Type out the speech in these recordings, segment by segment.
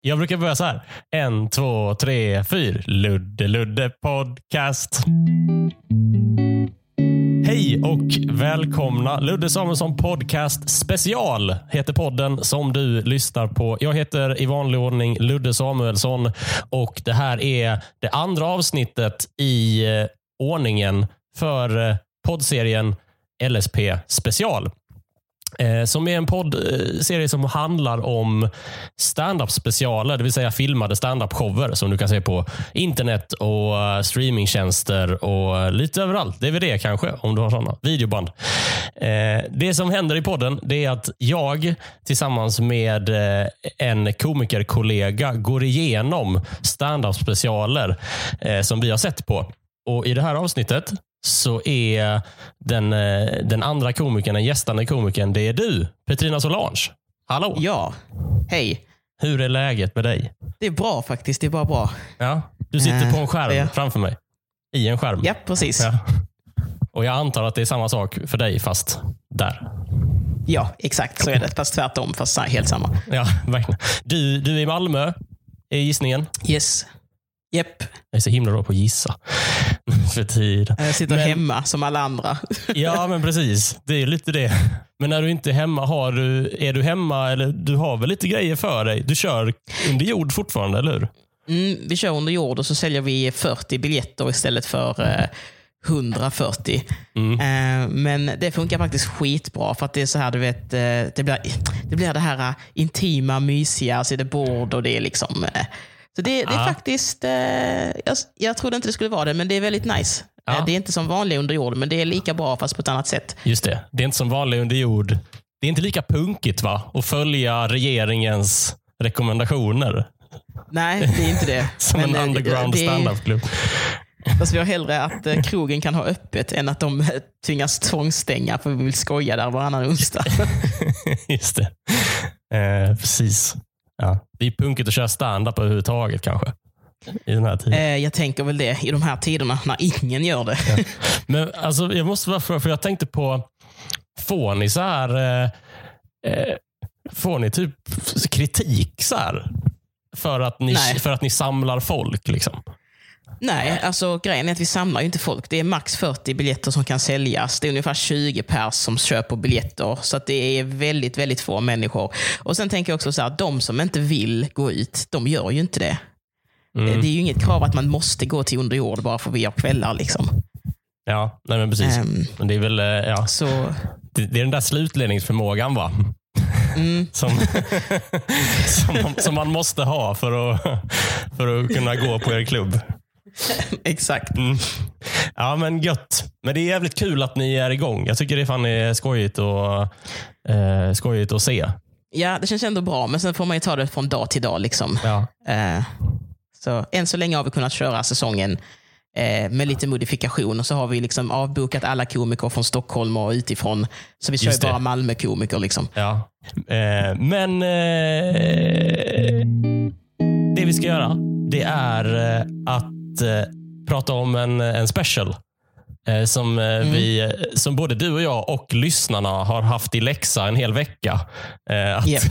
Jag brukar börja så här. En, två, tre, fyr. Ludde Ludde podcast. Hej och välkomna. Ludde Samuelsson podcast special heter podden som du lyssnar på. Jag heter i vanlig ordning Ludde Samuelsson och det här är det andra avsnittet i eh, ordningen för eh, poddserien LSP special. Eh, som är en poddserie som handlar om stand-up specialer, det vill säga filmade stand-up shower som du kan se på internet och eh, streamingtjänster och eh, lite överallt. DVD kanske, om du har sådana. Videoband. Det som händer i podden det är att jag tillsammans med en komikerkollega går igenom stand-up specialer som vi har sett på. Och I det här avsnittet så är den, eh, den andra komikern, den gästande komikern, det är du, Petrina Solange. Hallå! Ja, hej. Hur är läget med dig? Det är bra faktiskt. Det är bara bra. Ja, du sitter Eh, på en skärm ja. framför mig. I en skärm. Ja, precis. Ja. Och Jag antar att det är samma sak för dig, fast där. Ja, exakt så är det. Fast tvärtom, fast helt samma. Ja, verkligen. Du, du är i Malmö, är gissningen. Yes. Japp. Jag är så himla bra på att gissa för tiden. Jag sitter Men- hemma som alla andra. Ja, men precis. Det är lite det. Men när du inte är hemma, har du, är du hemma eller du har väl lite grejer för dig? Du kör under jord fortfarande, eller hur? Mm, vi kör under jord och så säljer vi 40 biljetter istället för eh, 140. Eh, men det funkar faktiskt skitbra för att det är så här, du vet, eh, det, blir, det blir det här eh, intima, mysiga, så är det bord och det är liksom... Så det, det är faktiskt, eh, jag, jag trodde inte det skulle vara det, men det är väldigt nice. Ja. Eh, det är inte som vanlig under jord, men det är lika bra fast på ett annat sätt. Just det. Det är inte som vanligt under jord. Det är inte lika punkigt va? Att följa regeringens rekommendationer. Nej, det är inte det. Som Men, en eh, underground det- standup-klubb. Fast vi har hellre att eh, krogen kan ha öppet än att de tvingas tvångsstänga för vi vill skoja där varannan onsdag. Just det. Eh, precis. Ja. Det är punkigt att köra standup överhuvudtaget kanske. I den här tiden. Eh, jag tänker väl det i de här tiderna när ingen gör det. Men alltså, jag måste bara fråga, för jag tänkte på, får ni så här, eh, eh, får ni typ kritik så här? För att ni, Nej. för att ni samlar folk? Liksom? Nej, alltså grejen är att vi samlar ju inte folk. Det är max 40 biljetter som kan säljas. Det är ungefär 20 pers som köper biljetter. Så att det är väldigt, väldigt få människor. Och Sen tänker jag också så här, de som inte vill gå ut, de gör ju inte det. Mm. Det är ju inget krav att man måste gå till underjord bara för att vi har kvällar. Liksom. Ja, nej men precis. Men det är väl, eh, ja, Så det, det är den där slutledningsförmågan va? mm, Som, som, som man måste ha för att, för att kunna gå på er klubb. exakt. Mm. Ja, men gött. Men det är jävligt kul att ni är igång. Jag tycker det fan är skojigt, och, eh, skojigt att se. Ja, det känns ändå bra, men sen får man ju ta det från dag till dag. Liksom. Ja. Eh, så än så länge har vi kunnat köra säsongen eh, med lite modifikation och så har vi liksom avbokat alla komiker från Stockholm och utifrån. Så vi kör ju bara Malmö-komiker. Liksom. Ja. Eh, men eh, det vi ska göra, det är eh, att eh, prata om en, en special. Eh, som, eh, vi, som både du och jag och lyssnarna har haft i läxa en hel vecka eh, att, Japp.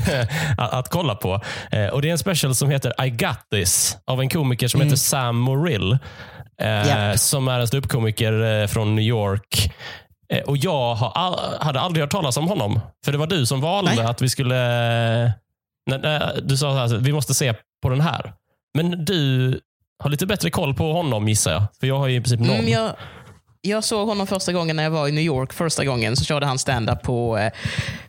att, att kolla på. Eh, och Det är en special som heter I got this av en komiker som heter Sam Morrill. Eh, Japp. Som är en ståuppkomiker eh, från New York. Eh, Och Jag har all, hade aldrig hört talas om honom. För det var du som valde Nej. att vi skulle... Du sa här, vi måste se på den här. Men du har lite bättre koll på honom gissar jag. För jag har ju i princip noll. Mm, jag, jag såg honom första gången när jag var i New York. Första gången så körde han stand-up på eh,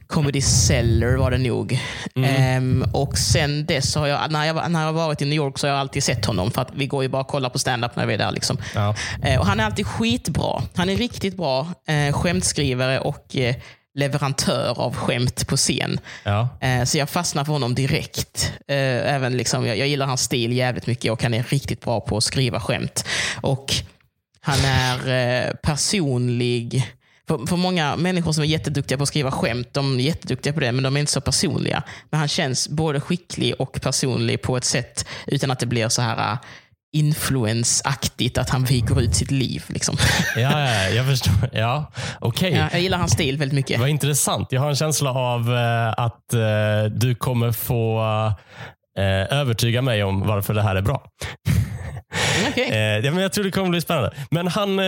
Comedy Cellar var det nog. Ehm, och sen dess har jag, när jag, när jag har varit i New York så har jag alltid sett honom. För att vi går ju bara och kollar på stand-up när vi är där. Liksom. Ja. Eh, och han är alltid skitbra. Han är riktigt bra eh, skämtskrivare och eh, leverantör av skämt på scen. Ja. Eh, så jag fastnar för honom direkt. Eh, även liksom, jag, jag gillar hans stil jävligt mycket och han är riktigt bra på att skriva skämt. Och han är eh, personlig. För, för många människor som är jätteduktiga på att skriva skämt, de är jätteduktiga på det, men de är inte så personliga. Men han känns både skicklig och personlig på ett sätt utan att det blir så här influensaktigt att han viker ut sitt liv. Liksom. Ja, ja, jag förstår. Ja, okej. Ja, jag gillar hans stil väldigt mycket. Vad intressant. Jag har en känsla av eh, att eh, du kommer få eh, övertyga mig om varför det här är bra. Okej. Eh, ja, men jag tror det kommer bli spännande. Men han,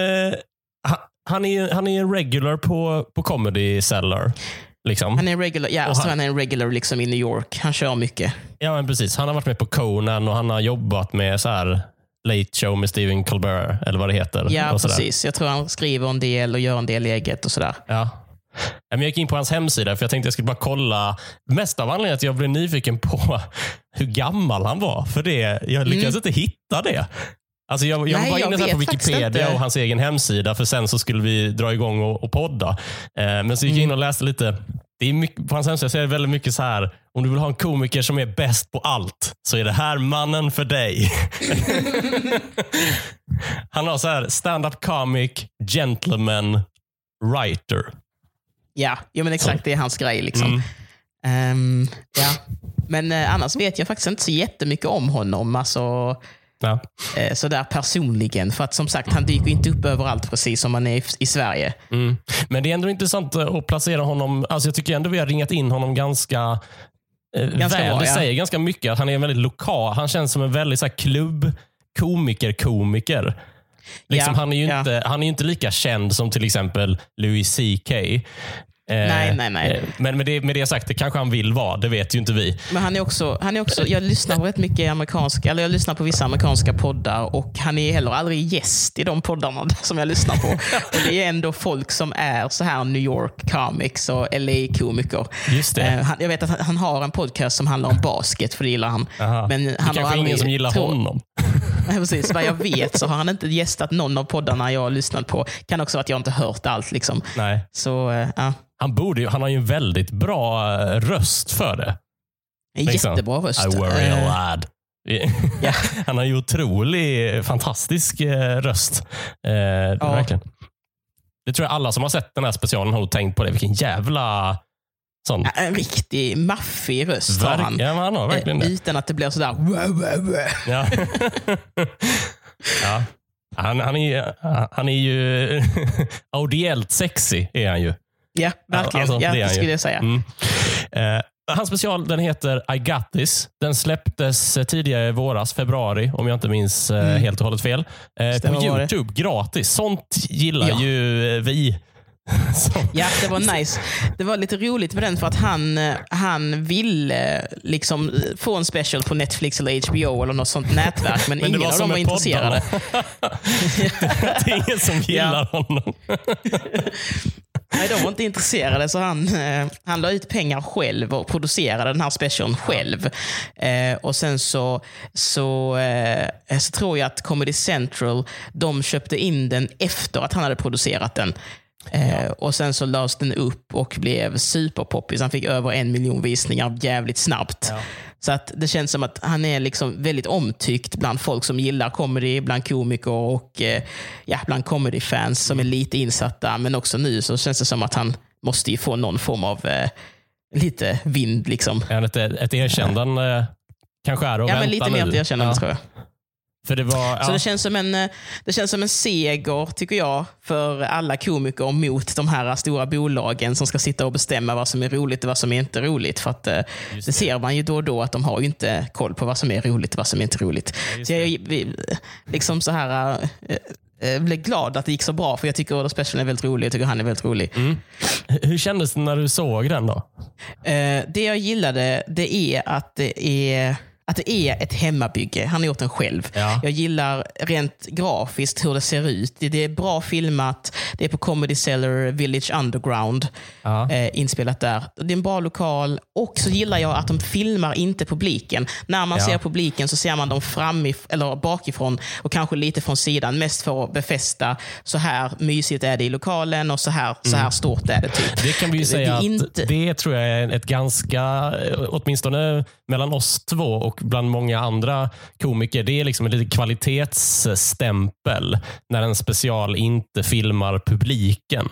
han, han, är, han är en regular på, på Comedy Cellar. Liksom. Han är regular, ja, Och så han- han är en regular liksom i New York. Han kör mycket. Ja, men precis. Han har varit med på Conan och han har jobbat med så här Late Show med Stephen Colbert, eller vad det heter. Ja, precis. Jag tror han skriver en del och gör en del eget och sådär. Ja. Jag gick in på hans hemsida för jag tänkte jag skulle bara kolla. Mest av anledningen att jag blev nyfiken på hur gammal han var. För det, Jag lyckades inte hitta det. Alltså jag, jag Nej, var jag inne här på Wikipedia och hans egen hemsida för sen så skulle vi dra igång och, och podda. Eh, men så gick jag in och läste lite. Det är mycket, på hans hemsida så är det väldigt mycket så här. Om du vill ha en komiker som är bäst på allt så är det här mannen för dig. Han har så här stand-up comic, gentleman, writer. Ja, ja men exakt. Det är hans grej. Liksom. Mm. Ehm, ja. Men eh, annars vet jag faktiskt inte så jättemycket om honom. Alltså, Ja. eh, sådär personligen. För att som sagt, han dyker inte upp överallt precis som han är i, Sverige. Mm. Men det är ändå intressant eh, att placera honom. Alltså jag tycker ändå vi har ringat in honom ganska, eh, Ganska väl. bra, det ja. säger ganska mycket. att Han är väldigt lokal. Han känns som en väldigt så här, klubb komiker-komiker. Liksom, Ja, han, är ju inte, han är inte lika känd som till exempel Louis CK. Eh, Nej, nej, nej. eh, Men med det, med det sagt, det kanske han vill vara. Det vet ju inte vi. Men han är också, han är också, jag lyssnar på rätt mycket amerikanska, eller jag lyssnar på vissa amerikanska poddar och han är heller aldrig gäst i de poddarna som jag lyssnar på. Och det är ändå folk som är så här New York comics och LA-komiker. Just det. Eh, han, jag vet att han, han har en podcast som handlar om basket, för det gillar han. Aha. Men det han har kanske är aldrig, ingen som gillar tror- honom. Nej, precis. Vad jag vet så har han inte gästat någon av poddarna jag har lyssnat på. Kan också vara att jag inte hört allt. Liksom. Nej. Så ja, Han, borde ju, han har ju en väldigt bra eh, röst för det. en Liksom. jättebra röst. I worry Eh, a lad. ja. Han har ju otrolig, fantastisk eh, röst. Eh, Ja. Verkligen. Det tror jag alla som har sett den här specialen har tänkt på det. Vilken jävla sån... Ja, En riktig maffig röst har Verk- han. Ja, han har verkligen Eh, det. Utan att det blir sådär... Ja. ja. Han, han, är, han är ju audiellt sexy. är han ju. Ja, verkligen. alltså, ja, det det, skulle jag säga. Mm. Eh, hans special den heter I got this. Den släpptes eh, tidigare i våras, februari, om jag inte minns eh, helt och hållet fel. Eh, på. Youtube, gratis. Sånt gillar Ja. ju eh, vi. Ja, det var nice. Det var lite roligt med den för att han, han ville liksom få en special på Netflix eller HBO eller något sånt nätverk, men, Men ingen av som dem var intresserade. det är ingen som gillar honom. Nej, de var inte intresserade, så han, eh, han la ut pengar själv och producerade den här specialen själv. Eh, och sen så, så, eh, så tror jag att Comedy Central, de köpte in den efter att han hade producerat den. Eh, och Sen så lades den upp och blev superpoppis. Han fick över en miljon visningar jävligt snabbt. Så att det känns som att han är liksom väldigt omtyckt bland folk som gillar comedy, bland komiker och eh, ja, bland comedy-fans som är lite insatta. Men också nu så känns det som att han måste ju få någon form av eh, lite vind. Liksom. Ja, Ett, ett erkännande kanske är att Ja, vänta men lite nu. mer ett erkännande Ja, tror jag. För det var, Så ja, det känns, som en, eh, det känns som en seger, tycker jag, för alla komiker mot de här stora bolagen som ska sitta och bestämma vad som är roligt och vad som är inte roligt. För att, eh, Just det ser man ju då och då att de har ju inte koll på vad som är roligt och vad som är inte roligt. just så jag liksom så här, eh, blev glad att det gick så bra, för jag tycker Order Special är väldigt rolig. Jag tycker han är väldigt rolig. hur kändes det när du såg den då? Det jag gillade det är att det är att det är ett hemmabygge. Han har gjort den själv. Ja. Jag gillar rent grafiskt hur det ser ut. Det det är bra filmat. Det är på Comedy Cellar Village Underground. Ja. Eh, inspelat där. Det är en bra lokal. Och så gillar jag att de filmar inte publiken. När man Ja. ser publiken så ser man dem framif- eller bakifrån och kanske lite från sidan. Mest för att befästa så här mysigt är det i lokalen och så här, så här stort är det. Typ. Det kan vi Det- säga det att inte- det tror jag är ett ganska, eh, åtminstone mellan oss två och bland många andra komiker, det är liksom en liten kvalitetsstämpel när en special inte filmar publiken.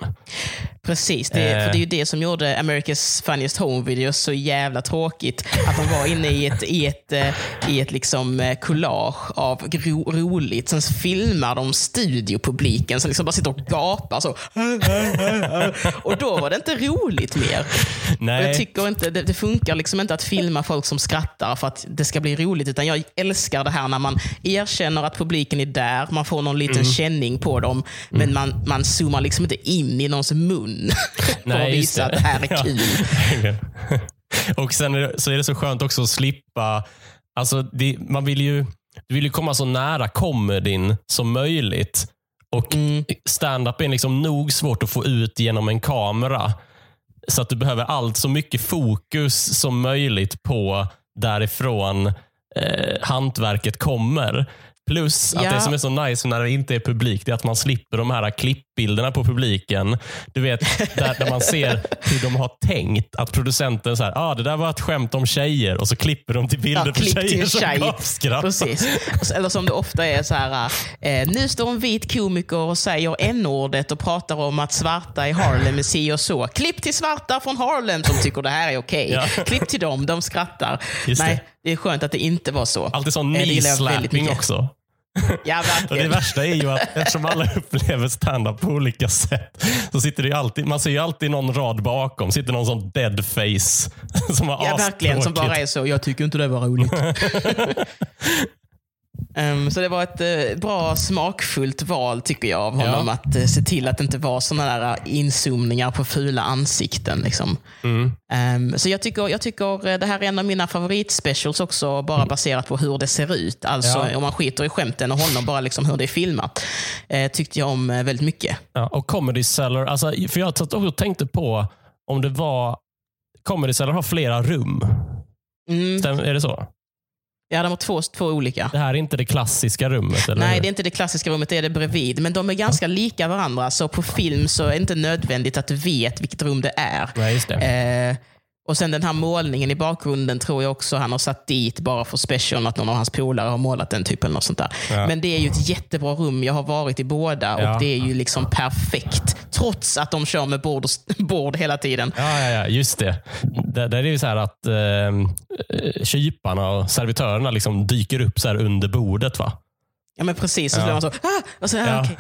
Precis, det, Eh. för det är ju det som gjorde America's Funniest Home Videos så jävla tråkigt. Att de var inne i ett, i ett, eh, i ett liksom eh, collage av ro, roligt. Sen filmar de studiopubliken som liksom bara sitter och gapar. Så. Och då var det inte roligt mer. Och Nej. jag tycker inte, det, det funkar liksom inte att filma folk som skrattar för att det ska bli roligt. Utan jag älskar det här när man erkänner att publiken är där, man får någon liten Mm. känning på dem, men man, man zoomar liksom inte in i någons mun för att visa att det här är Ja. kul. Och sen är det, så är det så skönt också att slippa, alltså det, man vill ju, du vill ju komma så nära comedyn som möjligt. Och Mm. stand-up är liksom nog svårt att få ut genom en kamera. Så att du behöver allt så mycket fokus som möjligt på därifrån eh, hantverket kommer. Plus att Ja. det som är så nice när det inte är publik, det är att man slipper de här klippbilderna på publiken. Du vet, där, där man ser hur de har tänkt. Att producenten så här, ah, det där var ett skämt om tjejer och så klipper de till bilder Ja, på till tjejer en som tjej. gapskrattar. Precis. Eller som det ofta är så här, eh, nu står en vit komiker och säger n-ordet och pratar om att svarta i Harlem är si och så. Klipp till svarta från Harlem som tycker det här är okej. Ja. Klipp till dem, de skrattar. Just Nej, det. det är skönt att det inte var så. Alltid sån Eh, knee-slapping mycket. också. Ja, det värsta är ju att eftersom alla upplever stand-up på olika sätt så sitter det ju alltid, man ser ju alltid någon rad bakom. Sitter någon sån dead face som har Ja, verkligen. Som bara är så, jag tycker inte det var roligt. Ehm, så det var ett eh, bra smakfullt val tycker jag av honom. Ja. Att eh, se till att det inte var sådana där inzoomningar på fula ansikten. Liksom. Mm. Ehm, så jag tycker, jag tycker eh, det här är en av mina favoritspecials också, bara baserat på hur det ser ut. Alltså Mm. Ja. om man skiter i skämten och honom, bara liksom hur det är filmat. Eh, tyckte jag om eh, väldigt mycket. Ja, och Comedy Cellar, alltså, för jag och tänkte på om det var, Comedy Cellar har flera rum. Mm. Stäm, är det så? Ja, de var två, två olika. Det här är inte det klassiska rummet? Eller? Nej, det är inte det klassiska rummet, det är det bredvid. Men de är ganska lika varandra, så på film så är det inte nödvändigt att du vet vilket rum det är. Nej, just det. Eh, och sen den här målningen i bakgrunden tror jag också han har satt dit bara för special, att någon av hans polare har målat den typen. Och sånt där. Ja. Men det är ju ett jättebra rum. Jag har varit i båda Ja. och det är ju liksom perfekt. Trots att de kör med bord, och, bord hela tiden. Ja, ja, ja, just det. Där, där är det ju så här att eh, kyparna och servitörerna liksom dyker upp så under bordet. va? Ja men precis, så Ja. man så, ah! och så, ah, Ja. okej.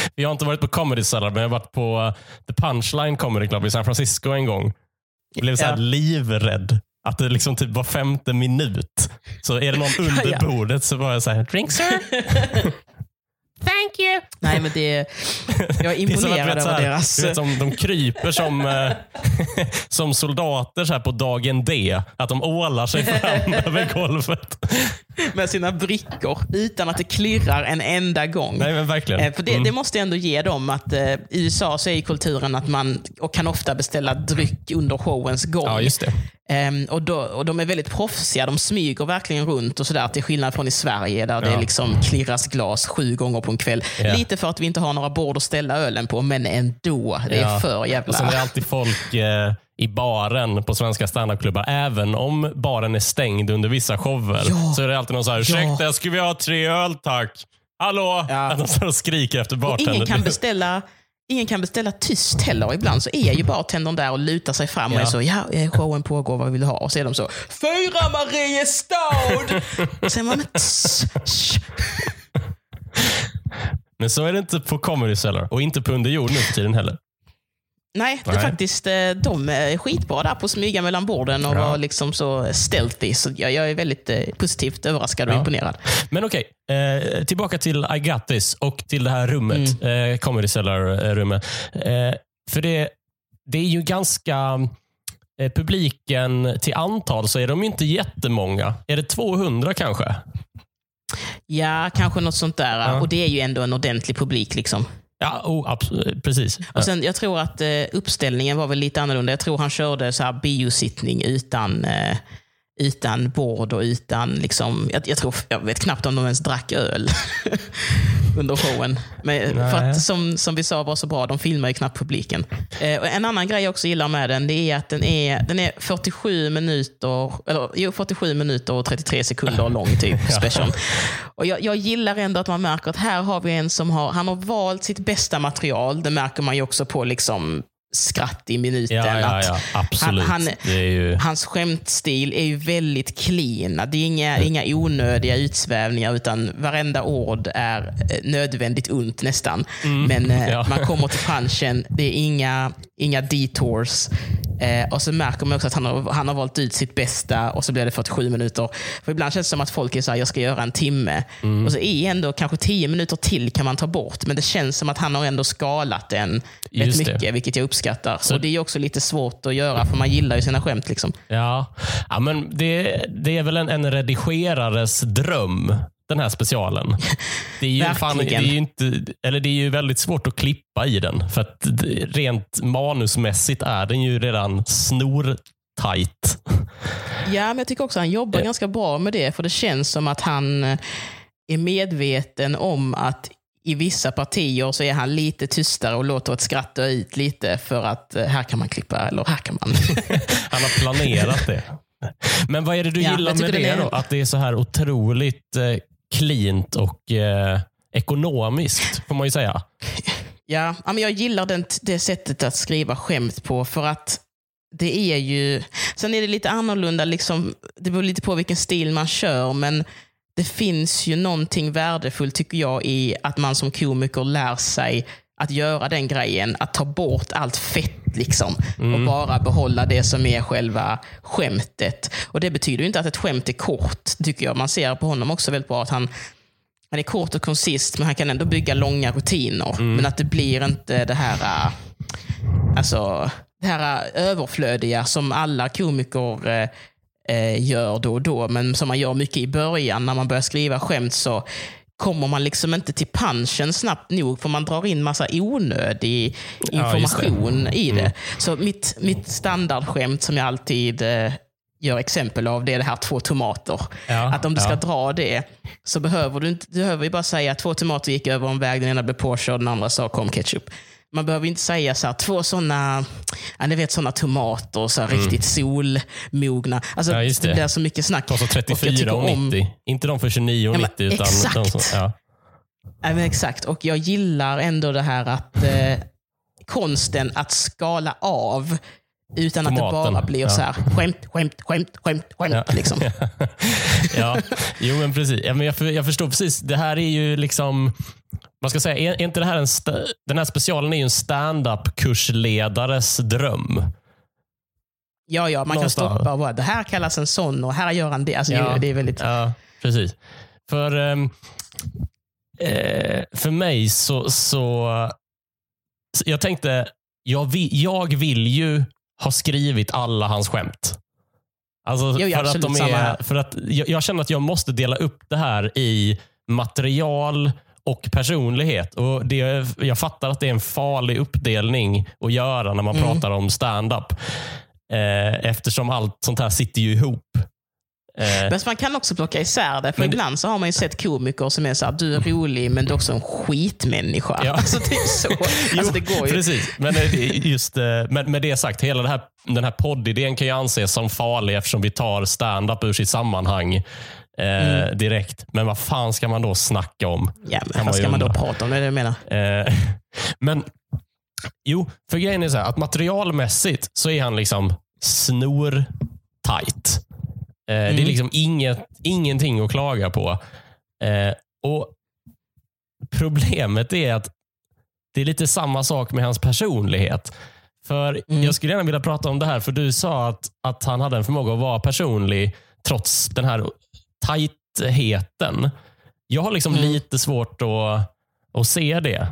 Jag har inte varit på Comedy Cellar, men jag har varit på eh, The Punchline Comedy Club i San Francisco en gång. Jag blev så här Ja. livrädd. Att det liksom typ var femte minut. Så är det någon under bordet så var jag så här, drink sir? Thank you. Nej men det, jag är Det imponerad över här, deras... du vet, som, de kryper som, eh, som soldater så här på dagen D. Att de ålar sig fram över golvet. med sina brickor utan att det klirrar en enda gång. Nej men verkligen. Eh, För det, det måste jag ändå ge dem att eh, i USA så är kulturen att man och kan ofta beställa dryck under showens gång. Ja, just det. Ehm, och, då, och De är väldigt proffsiga. De smyger verkligen runt och sådär till skillnad från i Sverige där det Ja. liksom klirras glas sju gånger på en kväll. Ja. Lite för att vi inte har några bord att ställa ölen på, men ändå. Det är Ja. för Och sen är jävla... det alltid folk eh, i baren på svenska standupklubbar. Även om baren är stängd under vissa shower Ja. så är det alltid någon så här, ursäkta, jag skulle vilja ha tre öl tack. Hallå? Ja. Att de står och skriker efter bartendern. ingen kan beställa Ingen kan beställa tyst heller. Ibland så är ju bartendern där och lutar sig fram och Ja. är så, ja, eh, showen pågår, vad vill du ha? Och så är de så, Fyra Mariestad! och sen man, men tss, tsch. Men så är det inte på Comedy Cellar och inte på Under jord nu för tiden heller. Nej, det är faktiskt, eh, de är skitbra där på att smyga mellan borden och Ja. vara liksom så stealthy. Så jag, jag är väldigt eh, positivt överraskad och Ja. imponerad. Men okej, eh, tillbaka till I got this och till det här rummet. Mm. Eh, Comedy Cellar-rummet. Eh, för det, det är ju ganska... Eh, publiken till antal så är de inte jättemånga. Är det 200 kanske? Ja, kanske något sånt där. Ja. Och det är ju ändå en ordentlig publik. liksom. Ja, oh, absolut, precis. Och sen, jag tror att eh, uppställningen var väl lite annorlunda. Jag tror han körde så här biosittning utan, eh, utan bord och utan... Liksom, jag, jag, tror, jag vet knappt om de ens drack öl under showen. Men, för att, som, som vi sa var så bra, de filmar ju knappt publiken. Eh, och en annan grej jag också gillar med den, det är att den är, den är 47 minuter, eller, jo, 47 minuter och 33 sekunder lång, typ, special. Och jag, jag gillar ändå att man märker att här har vi en som har, han har valt sitt bästa material. Det märker man ju också på liksom skratt i minuten. Ja, ja, ja. Absolut. Han, han, ju... Hans skämtstil är ju väldigt clean. Det är inga, inga onödiga utsvävningar utan varenda ord är eh, nödvändigt ont nästan. Men eh, man kommer till punchen, det är inga, inga detours. Eh, och så märker man också att han har, han har valt ut sitt bästa och så blir det 47 minuter. För ibland känns det som att folk är så här, jag ska göra en timme. Och så är ändå kanske 10 minuter till kan man ta bort. Men det känns som att han har ändå skalat den rätt Just det. mycket, vilket jag uppskattar. Så- och Det är också lite svårt att göra, för man gillar ju sina skämt. Liksom. Ja, ja men det, det är väl en, en redigerares dröm, den här specialen. Det är, ju fan, det, är ju inte, eller det är ju väldigt svårt att klippa i den. För att det- rent manusmässigt är den ju redan snortajt. Ja, men jag tycker också att han jobbar Ja. ganska bra med det, för det känns som att han eh, är medveten om att i vissa partier så är han lite tystare och låter ett skratt dö ut lite för att eh, här kan man klippa eller här kan man. Han har planerat det. Men vad är det du Ja, gillar med det den är- då? Att det är så här otroligt eh, cleant och eh, ekonomiskt, får man ju säga. Ja, ja, men jag gillar den, det sättet att skriva skämt på för att det är ju... Sen är det lite annorlunda, liksom, det beror lite på vilken stil man kör, men det finns ju någonting värdefullt tycker jag i att man som komiker lär sig att göra den grejen, att ta bort allt fett liksom och bara behålla det som är själva skämtet. Och Det betyder inte att ett skämt är kort, tycker jag. Man ser på honom också väldigt bra att han, han är kort och konsist, men han kan ändå bygga långa rutiner. Men att det blir inte det här, äh, alltså, det här äh, överflödiga som alla komiker äh, gör då och då, men som man gör mycket i början. När man börjar skriva skämt så kommer man liksom inte till punchen snabbt nog, för man drar in massa onödig Ja, just det. information i det. Så mitt, mitt standardskämt som jag alltid äh, gör exempel av, det är det här två tomater. Ja, Att om du ska ja. dra det så behöver du inte, du behöver ju bara säga att två tomater gick över en väg, den ena blev påkörd, den andra sa kom ketchup. Man behöver inte säga så här, två sådana, ja, ni vet sådana tomater, så här, riktigt solmogna. Alltså, Mm. Ja, det. det. blir så mycket snack. Och jag 34 tycker och om- 90. Inte de för 29 och Ja, men 90 utan exakt. de som, ja. Ja, men exakt, och jag gillar ändå det här att eh, konsten att skala av utan att det Tomaten, bara blir ja. så här skämt, skämt, skämt, skämt, skämt. Ja. Liksom. ja, jo men precis. Ja, men jag, jag förstår precis. Det här är ju liksom, man ska säga, är, inte det här en, den här specialen är ju en stand-up kursledares dröm. Ja, ja, man kan Någonstans. stoppa och bara, det här kallas en sån och här gör han det. Alltså, Ja. det är väldigt... Ja, precis. För, ehm, eh, för mig så, så, så jag tänkte, jag vill, jag vill ju ha skrivit alla hans skämt. Alltså, Jo, för att de är, för att jag, jag känner att jag måste dela upp det här i material och personlighet. Och det, jag fattar att det är en farlig uppdelning att göra när man Mm. pratar om stand-up. Eh, eftersom allt sånt här sitter ju ihop. Eh, Men man kan också plocka isär det, för Men ibland så har man ju sett komiker som är så här, du är rolig men du är också en skitmänniska. Ja. Alltså det är så. Alltså, det går ju. Precis, men eh, just eh, med, med det sagt, hela det här, den här poddidén kan ju anses som farlig eftersom vi tar stand-up ur sitt sammanhang eh, direkt. Men vad fan ska man då snacka om? Mm. Ja, men vad ska man då prata om? Det är det jag menar. Eh, men jo, för grejen är så här, att materialmässigt så är han liksom snor tight. Eh, Det är Mm. liksom inget, ingenting att klaga på. Eh, och Problemet är att det är lite samma sak med hans personlighet. För Mm. Jag skulle gärna vilja prata om det här, för du sa att, att han hade en förmåga att vara personlig trots den här tajtheten. Jag har liksom Mm. lite svårt att, att se det.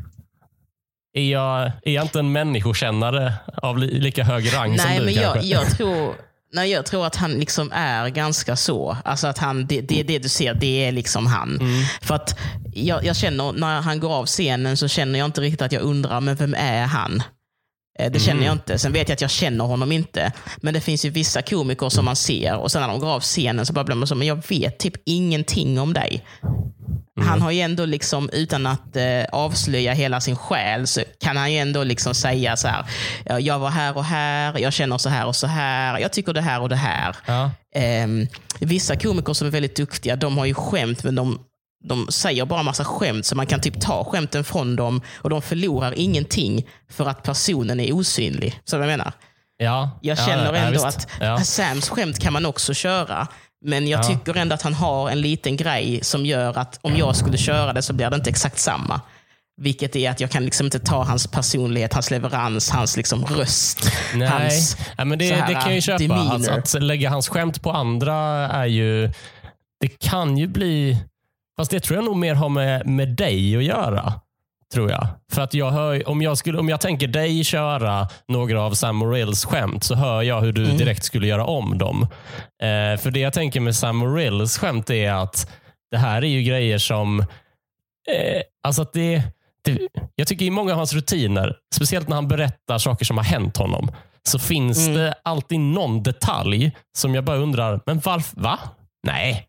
Är jag, är jag inte en människokännare av li, lika hög rang som Nej, du men jag, jag, tror, nej, jag tror att han liksom är ganska så. Alltså att han, det, det, det du ser, det är liksom han. Mm. För att jag, jag känner, när han går av scenen så känner jag inte riktigt att jag undrar, men vem är han? Eh, Det känner Mm. jag inte. Sen vet jag att jag känner honom inte. Men det finns ju vissa komiker som man ser och sen när de går av scenen så bara blir man så, men jag vet typ ingenting om dig. Mm. Han har ju ändå, liksom, utan att eh, avslöja hela sin själ, så kan han ju ändå liksom säga så här, "Ja, jag var här och här, jag känner så här och så här, jag tycker det här och det här. Ja. Ehm, vissa komiker som är väldigt duktiga, de har ju skämt, men de de säger bara massa skämt så man kan typ ta skämten från dem och de förlorar ingenting för att personen är osynlig. Så jag menar? Ja, Jag ja, känner ja, ändå visst. att Ja. Sams skämt kan man också köra. Men jag Ja. tycker ändå att han har en liten grej som gör att om jag skulle köra det så blir det inte exakt samma. Vilket är att jag kan liksom inte ta hans personlighet, hans leverans, hans liksom röst. Nej, Hans ja, men det, här, det kan jag ju köpa. Att, att lägga hans skämt på andra är ju... Det kan ju bli... Fast det tror jag nog mer har med, med dig att göra. Tror jag. För att jag hör, om, jag skulle, om jag tänker dig köra några av Sam Morrills skämt så hör jag hur du Mm. direkt skulle göra om dem. Eh, för det jag tänker med Sam Morrills skämt är att det här är ju grejer som... Eh, alltså att det, det, jag tycker i många av hans rutiner, speciellt när han berättar saker som har hänt honom, så finns Mm. det alltid någon detalj som jag bara undrar, men varför? Va? Nej.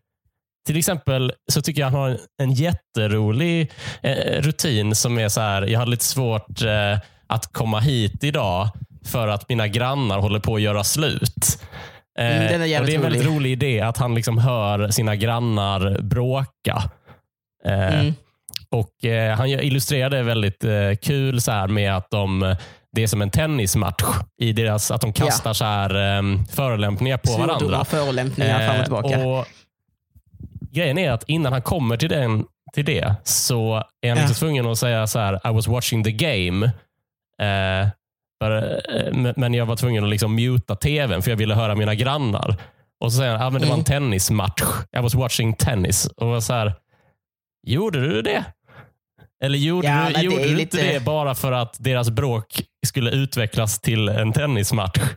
Till exempel så tycker jag han har en, jätterolig eh, rutin som är så här, jag hade lite svårt eh, att komma hit idag för att mina grannar håller på att göra slut. Eh, Mm, är och det är en väldigt rolig. rolig idé att han liksom hör sina grannar bråka. Eh, Mm. och Han illustrerar det väldigt kul så här med att de det är som en tennismatch i deras, att de kastar så här, eh, förolämpningar på Svordomar varandra. förolämpningar fram och tillbaka. Och grejen är att innan han kommer till, den, till det så är han Ja. liksom tvungen att säga så här, I was watching the game. Eh, för, eh, men- jag var tvungen att liksom muta tvn för jag ville höra mina grannar. Och så säger han, ah, men det var en Mm. tennismatch. I was watching tennis. Och så här, gjorde du det? Eller gjorde, Ja, du, det gjorde du lite- inte det bara för att deras bråk skulle utvecklas till en tennismatch?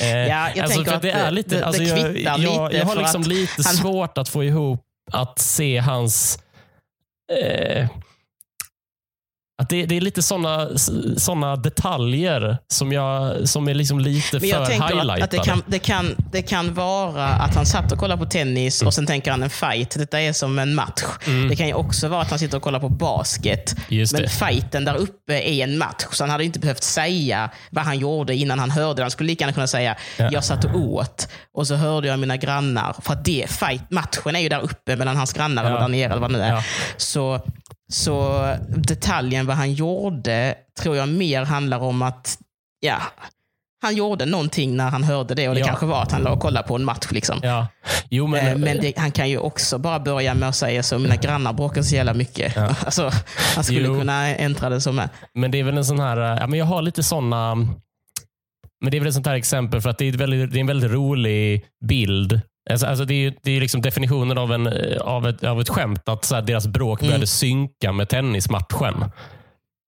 Eh, Ja, jag alltså, tänker att det är lite, det- det alltså, jag, kvittar jag, lite jag har liksom lite han- svårt att få ihop att se hans... Eh, att det, det är lite såna, såna detaljer som, jag, som är liksom lite Men jag för att, highlightade. att det, kan, det, kan, det kan vara att han satt och kollade på tennis och sen tänker han en fight. Detta är som en match. Det kan ju också vara att han sitter och kollar på basket. Mm. Just men det. fighten där uppe är en match. Så han hade inte behövt säga vad han gjorde innan han hörde. Han skulle lika gärna kunna säga, Ja. jag satt och åt och så hörde jag mina grannar. För att det, fight, matchen är ju där uppe mellan hans grannar Ja. eller där nere eller vad det nu är. Ja. Så, så detaljen vad han gjorde tror jag mer handlar om att ja, han gjorde någonting när han hörde det och det Ja. kanske var att han låg och kollade på en match. Liksom. Ja. Jo, men, Men, men det, han kan ju också bara börja med att säga så, mina grannar bråkar så jävla mycket. Alltså, han skulle Jo. kunna äntra det som är. Men det är väl en sån här, ja, men jag har lite såna, men det är väl ett sånt här exempel för att det är, väldigt, det är en väldigt rolig bild. Alltså, alltså det är, det är liksom definitionen av, en, eh, av, ett, av ett skämt, att så deras bråk Mm. började synka med tennismatchen.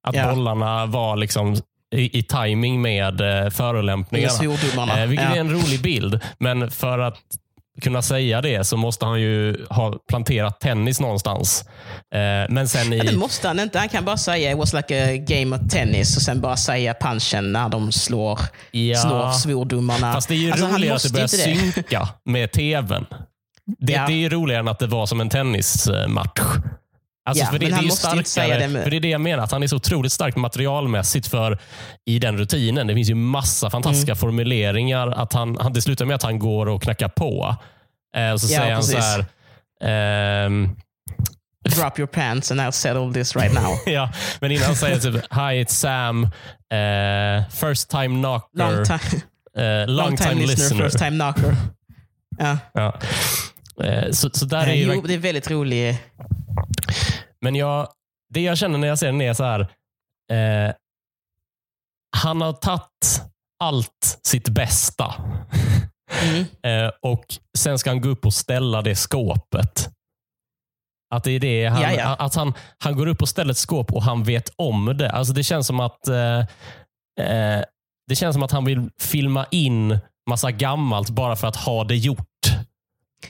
Att Ja. bollarna var liksom i, i timing med eh, förolämpningarna. Eh, vilket Ja. är en rolig bild. Men för att kunna säga det så måste han ju ha planterat tennis någonstans. Eh, men sen i... Ja, det måste han inte. Han kan bara säga it was like a game of tennis och sen bara säga punchen när de slår, Ja. slår svordomarna. Fast det är ju Alltså, roligare att det börjar synka med tvn. Det, Ja. det är ju roligare än att det var som en tennismatch. Alltså Ja, för det, men det är han måste inte säga starkare, det med- för det är det jag menar, att han är så otroligt starkt materialmässigt för i den rutinen. Det finns ju massa fantastiska Mm. formuleringar. Att han, han, det slutar med att han går och knackar på. Eh, och så Ja, säger han så precis. här, ehm, Drop your pants and I'll settle this right now. ja, men innan han säger typ, Hi it's Sam, eh, first time knocker, Long time, eh, long, long time listener, first time knocker. Ja. Ja. Eh, Så, så där är Eh, ju jo, det är väldigt roligt. Men jag, det jag känner när jag ser den är så här. Eh, han har tagit allt sitt bästa Mm. eh, och sen ska han gå upp och ställa det skåpet. Att det är det han. Att han, han går upp och ställer ett skåp och han vet om det. Alltså det känns som att eh, eh, det känns som att han vill filma in massa gammalt bara för att ha det gjort.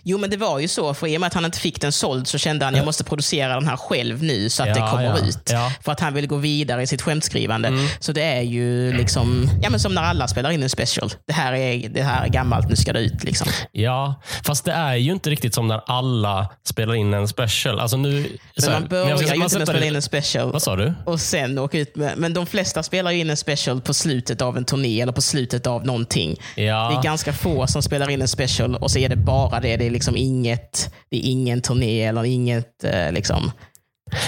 Jo, men det var ju så. För i och med att han inte fick den såld så kände han jag måste producera den här själv nu så att Ja, det kommer ja, ut. ja. För att han vill gå vidare i sitt skämtskrivande. Mm. Så det är ju liksom, ja, men som när alla spelar in en special. Det här är, det här är gammalt, nu ska det ut. Liksom. Ja, fast det är ju inte riktigt som när alla spelar in en special. Alltså nu, Men man börjar ju inte med att spela in en special Vad sa du? och sen åka ut med, Men de flesta spelar ju in en special på slutet av en turné eller på slutet av någonting. Det är ganska få som spelar in en special och så är det bara det det är liksom inget, det är ingen turné eller inget eh, liksom.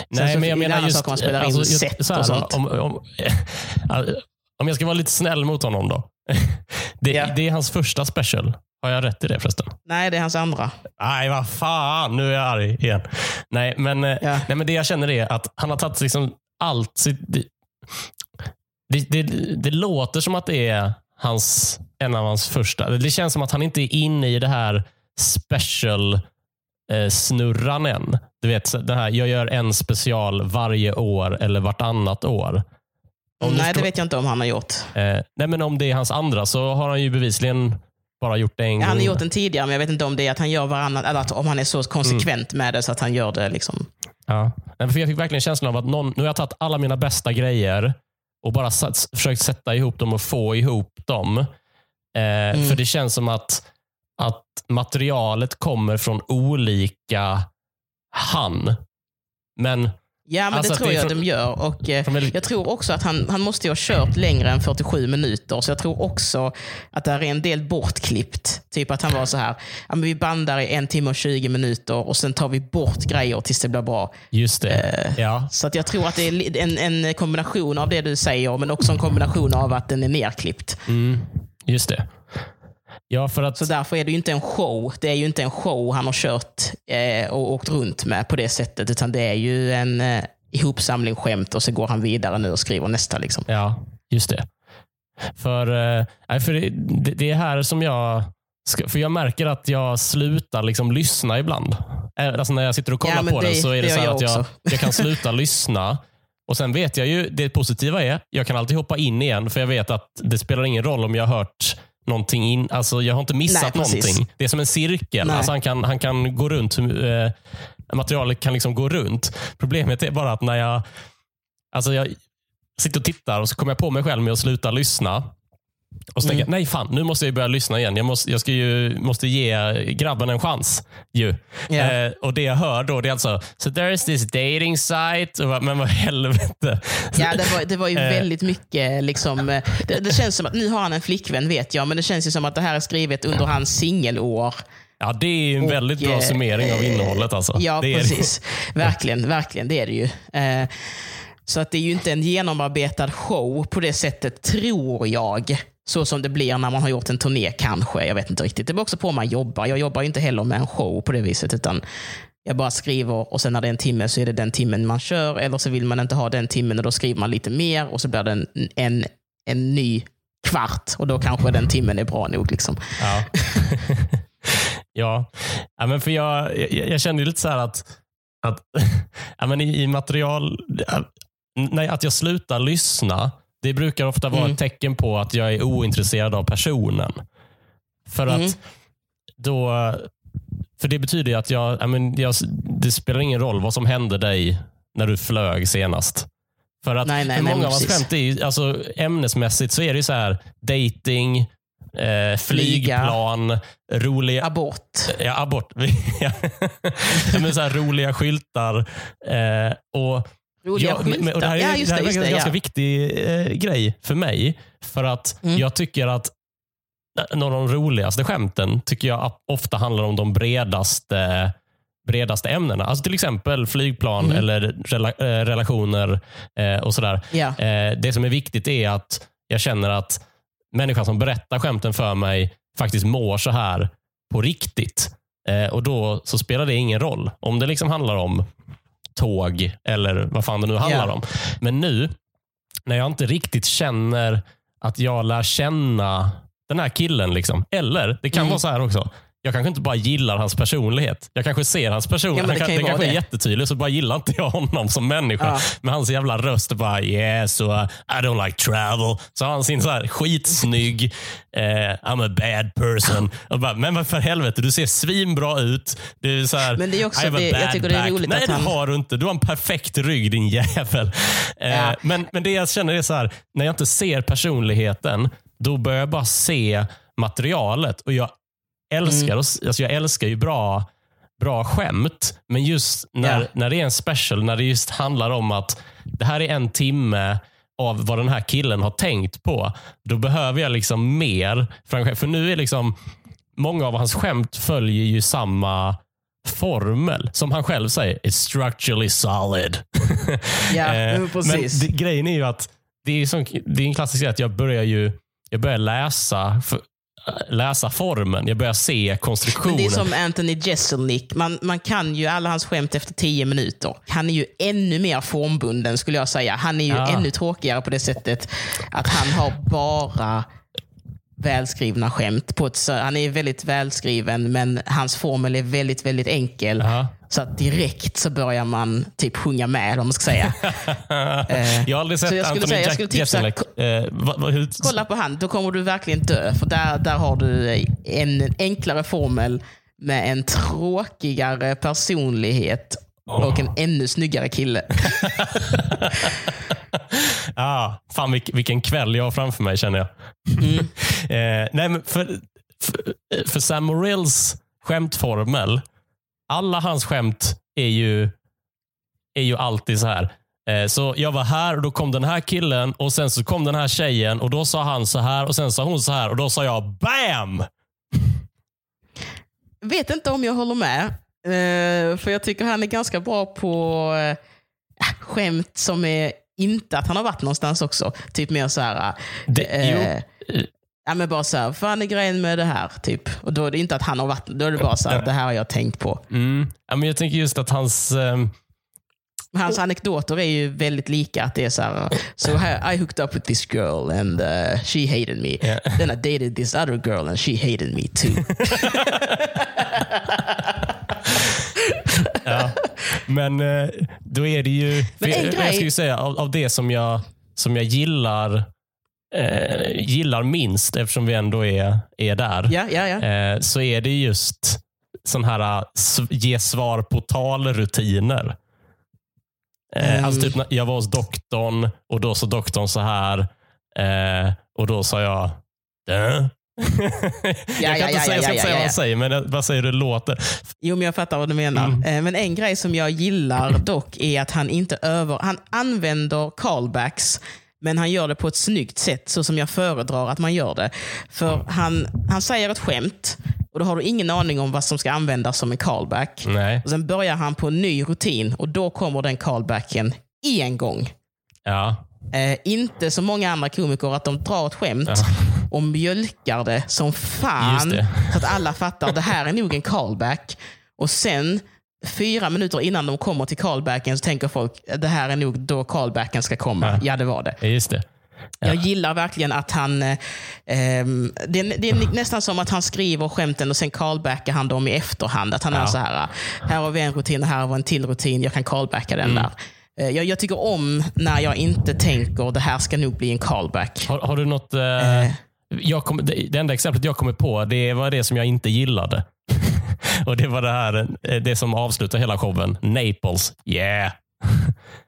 Nej, så men jag menar just... man spelar in alltså, just set så här och sånt. Om, om, om jag ska vara lite snäll mot honom då. Det, Ja. det är hans första special. Har jag rätt i det förresten? Nej, det är hans andra. Nej, vad fan. Nu är jag arg igen. Nej, men, eh, Ja. nej, men det jag känner är att han har tagit liksom allt. Sitt, det, det, det, det låter som att det är hans, en av hans första. Det känns som att han inte är inne i det här special eh, snurran än. Du vet, det här, jag gör en special varje år eller vartannat år. Om Nej, det förstår- vet jag inte om han har gjort. Eh, nej, men om det är hans andra så har han ju bevisligen bara gjort det en Ja, gång. han har gjort den tidigare, men jag vet inte om det är att han gör varannan, eller att om han är så konsekvent Mm. med det så att han gör det. liksom. Ja. För jag fick verkligen känslan av att någon, nu har jag tagit alla mina bästa grejer och bara satt, försökt sätta ihop dem och få ihop dem. Eh, För det känns som att, att materialet kommer från olika han. Men Ja, men Alltså det tror det jag från- de gör. Och, eh, jag tror också att han, han måste ha kört längre än 47 minuter. Så jag tror också att det är en del bortklippt. Typ att han var så här, ja, men vi bandar i en timme och 20 minuter och sen tar vi bort grejer tills det blir bra. just det. Eh, ja. Så att jag tror att det är en, en kombination av det du säger, men också en kombination av att den är nerklippt. Mm, just det. Ja, för att... Så därför är det ju inte en show. Det är ju inte en show han har kört eh, och åkt runt med på det sättet, utan det är ju en eh, ihopsamling skämt och så går han vidare nu och skriver nästa. Liksom. Ja, just det. För, eh, för det, det är här som jag... För jag märker att jag slutar liksom lyssna ibland. Eh, Alltså när jag sitter och kollar Ja, på det- den så är det, det så här gör att jag jag, jag kan sluta lyssna. Och Sen vet jag ju, det positiva är, jag kan alltid hoppa in igen för jag vet att det spelar ingen roll om jag har hört någonting in. Alltså jag har inte missat Nej, någonting. Det är som en cirkel. Nej. Alltså han, kan, han kan gå runt. Eh, materialet kan liksom gå runt. Problemet är bara att när jag, alltså jag sitter och tittar och så kommer jag på mig själv med att sluta lyssna. Och så tänker jag, nej fan, nu måste jag börja lyssna igen. Jag måste, jag ska ju, måste ge grabben en chans. Ju. Ja. Eh, och det jag hör då, det är alltså, so there is this dating site. Och, men vad helvete. Ja, det var, det var ju Eh. väldigt mycket. Liksom, eh, det, det känns som att nu har han en flickvän vet jag, men det känns ju som att det här är skrivet under hans singelår. Ja, det är ju en Och, väldigt bra eh, summering av innehållet. Alltså. Ja, det precis. Verkligen, verkligen. Det är det ju. Eh, så att det är ju inte en genomarbetad show på det sättet, tror jag. Så som det blir när man har gjort en turné kanske. Jag vet inte riktigt. Det beror också på om man jobbar. Jag jobbar inte heller med en show på det viset. utan jag bara skriver och sen när det är en timme så är det den timmen man kör. Eller så vill man inte ha den timmen och då skriver man lite mer och så blir det en, en, en ny kvart. Och då kanske den timmen är bra nog. Liksom. Ja. ja. ja men för jag, jag, jag kände lite så här att, att ja, men i, i material, nej, att jag slutar lyssna, det brukar ofta vara Mm. ett tecken på att jag är ointresserad av personen. För Mm. att då, för det betyder ju att jag, ja, men jag, det spelar ingen roll vad som hände dig när du flög senast. För att Nej, nej, för nej, många men av hans skämt är ju, alltså, ämnesmässigt så är det ju så här dating, eh, flygplan, roliga, Abort. Ja, abort. Men så här roliga skyltar. Eh, och Roliga Ja, men- och det här är, ja, just det det. Just en det ganska ja. viktig eh, grej för mig. För att Mm. jag tycker att några av de roligaste skämten tycker jag ofta handlar om de bredaste bredaste ämnena. Alltså till exempel flygplan Mm. eller rela, eh, relationer eh, och sådär. Ja. Eh, det som är viktigt är att jag känner att människan som berättar skämten för mig faktiskt mår så här på riktigt. Eh, och Då så spelar det ingen roll om det liksom handlar om tåg eller vad fan det nu handlar Ja. om. Men nu, när jag inte riktigt känner att jag lär känna den här killen. Liksom. Eller det kan Mm. vara så här också. Jag kanske inte bara gillar hans personlighet. Jag kanske ser hans Ja, personlighet. men det Han kan, ju det kanske är det. jättetydligt, så bara gillar inte jag honom som människa. Ja. Med hans jävla röst och bara yeah, so uh, I don't like travel. Så har han sin så här skitsnygg, eh, I'm a bad person. Och bara, men vad för helvete, du ser svinbra ut. Du är så här, Men det är också I have a det- jag bad tycker det är back. roligt Nej, att det han- har du inte. Du har en perfekt rygg din jävel. Eh, Ja. men, men det jag känner är så här, när jag inte ser personligheten, då börjar jag bara se materialet. Och jag älskar, Mm. alltså jag älskar ju bra, bra skämt, men just när, Ja. när det är en special, när det just handlar om att det här är en timme av vad den här killen har tänkt på, då behöver jag liksom mer. För nu är liksom många av hans skämt följer ju samma formel. Som han själv säger, it's structurally solid. Ja, Eh, precis. Men det, grejen är ju att det är, som, det är en klassisk grej att jag börjar ju jag börjar läsa, för, läsa formen. Jag börjar se Men konstruktionen. det är som Anthony Jeselnik. Man, man kan ju alla hans skämt efter tio minuter. Han är ju ännu mer formbunden skulle jag säga. Han är ju Ja. ännu tråkigare på det sättet att han har bara välskrivna skämt. På ett, han är väldigt välskriven men hans formel är väldigt, väldigt enkel. Ja. Så att direkt så börjar man typ sjunga med om man ska säga. jag har aldrig sett jag skulle Anthony säga- jag Jack tipsa- Jeselnik. Eh, Kolla på han, då kommer du verkligen dö. För där, där har du en enklare formel med en tråkigare personlighet och en ännu snyggare kille. Ah, fan vilk, vilken kväll jag har framför mig känner jag. Mm. eh, nej, men för, för, för Sam Morrills skämtformel, alla hans skämt är ju, är ju alltid så här. Eh, Så jag var här och då kom den här killen och sen så kom den här tjejen och då sa han så här och sen sa hon så här och då sa jag BAM! Vet inte om jag håller med. Eh, för jag tycker han är ganska bra på eh, skämt som är inte att han har varit någonstans också. Typ mer så här. Eh, jo, Ja, men bara så här, fan är grejen med det här? Typ. Och då är det inte att han har varit, då är det bara så här, det här har jag tänkt på. mm, ja, men jag tänker just att hans... Men Hans anekdoter är ju väldigt lika. Att det är så här, so I hooked up with this girl and uh, she hated me. Ja. Then I dated this other girl and she hated me too. Ja. Men eh, då är det ju... Men en jag, grej- jag ju säga, av, av det som jag, som jag gillar, eh, gillar minst, eftersom vi ändå är, är där, ja, ja, ja. eh, så är det just sån här eh, ge svar på tal-rutiner. Eh, Mm. Alltså typ jag var hos doktorn och då sa doktorn så här eh, och då sa jag Dö? Jag kan inte säga, jag ska inte säga vad ja. han säger, men jag- vad säger du låter? Jo, men jag fattar vad du menar. Mm. Eh, Men en grej som jag gillar dock är att han inte över... Han använder callbacks, men han gör det på ett snyggt sätt, så som jag föredrar att man gör det. För han, han säger ett skämt och då har du ingen aning om vad som ska användas som en callback. Nej. Och Sen börjar han på en ny rutin och då kommer den callbacken en gång. Ja. Eh, inte som många andra komiker att de drar ett skämt och mjölkar det som fan. det. Så att alla fattar det här är nog en callback. Och sen fyra minuter innan de kommer till callbacken så tänker folk det här är nog då callbacken ska komma. Ja. Ja, det var det. Ja, Just det. Jag gillar verkligen att han... Eh, ehm, det, är, det är nästan som att han skriver skämten och sen callbackar han dem i efterhand. Att han Ja. är så här, här har vi en rutin, här har vi en till rutin, jag kan callbacka den Mm. där. Eh, jag, jag tycker om när jag inte tänker det här ska nog bli en callback. Har, har du något... Eh, Eh. jag kom, det, det enda exemplet jag kommer på det var det som jag inte gillade. och Det var det här eh, det som avslutar hela showen. Naples. Yeah.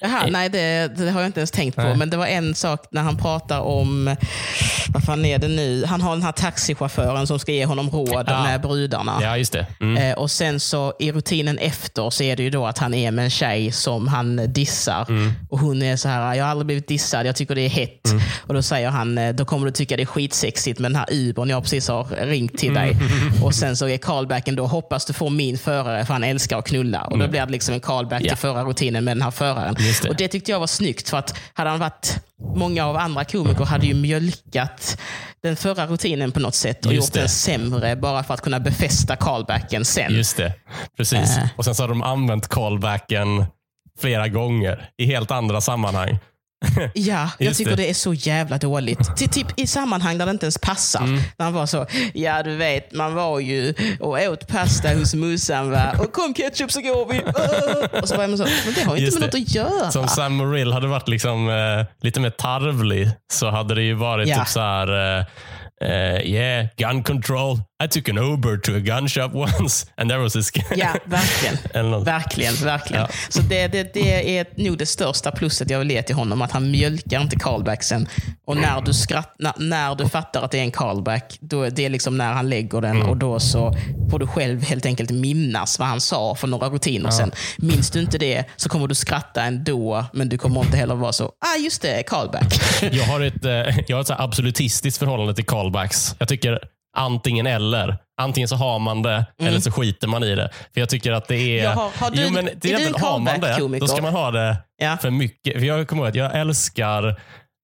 Jaha, nej, det, det har jag inte ens tänkt på. Nej. Men det var en sak när han pratar om, vad fan är det nu? Han har den här taxichauffören som ska ge honom råd Ja. med brudarna. Ja, just det. Mm. Eh, och sen så i rutinen efter så är det ju då att han är med en tjej som han dissar. Mm. Och hon är så här, jag har aldrig blivit dissad, jag tycker det är hett. Och då säger han, eh, då kommer du tycka det är skitsexigt med den här Ubern jag precis har ringt till dig. Mm. Och sen så är callbacken då, hoppas du får min förare för han älskar att knulla. Och då blir det liksom en callback Mm. Ja. till förra rutinen med den här föraren. Just det. Och det tyckte jag var snyggt för att hade han varit, många av andra komiker hade ju mjölkat den förra rutinen på något sätt och Just gjort det. den sämre bara för att kunna befästa callbacken sen. Just det. Precis. Eh. Och Sen så har de använt callbacken flera gånger i helt andra sammanhang. Ja, jag tycker det. det. är så jävla dåligt. Till, typ i sammanhang där det inte ens passar. Mm. När han var så, ja du vet, man var ju och åt pasta hos morsan va. Och kom ketchup så går vi. Och så var man så, men det har ju inte med det. något att göra. Som Sam Morrill hade varit liksom, eh, lite mer tarvlig så hade det ju varit Ja. typ så här. Eh, eh, yeah, gun control. I took an Uber to a gun shop once and there was this guy. Ja, verkligen. Verkligen, verkligen. Ja. Så det, det, det är nog det största plusset jag vill ge till honom. Att han mjölkar inte callbacksen. Och när du, skratt, när, när du fattar att det är en callback, då är det liksom när han lägger den Mm. och då så får du själv helt enkelt minnas vad han sa för några rutiner sen. Minns du inte det så kommer du skratta ändå, men du kommer inte heller vara så, ah just det, callback. Jag har ett, eh, jag har ett så absolutistiskt förhållande till callbacks. Jag tycker antingen eller. Antingen så har man det eller så skiter man i det. För jag tycker att det är... Jaha, har du- jo, men är du en exempel, har man det, callback-komiker? då ska man ha det Ja. för mycket. För jag kommer ihåg att jag älskar,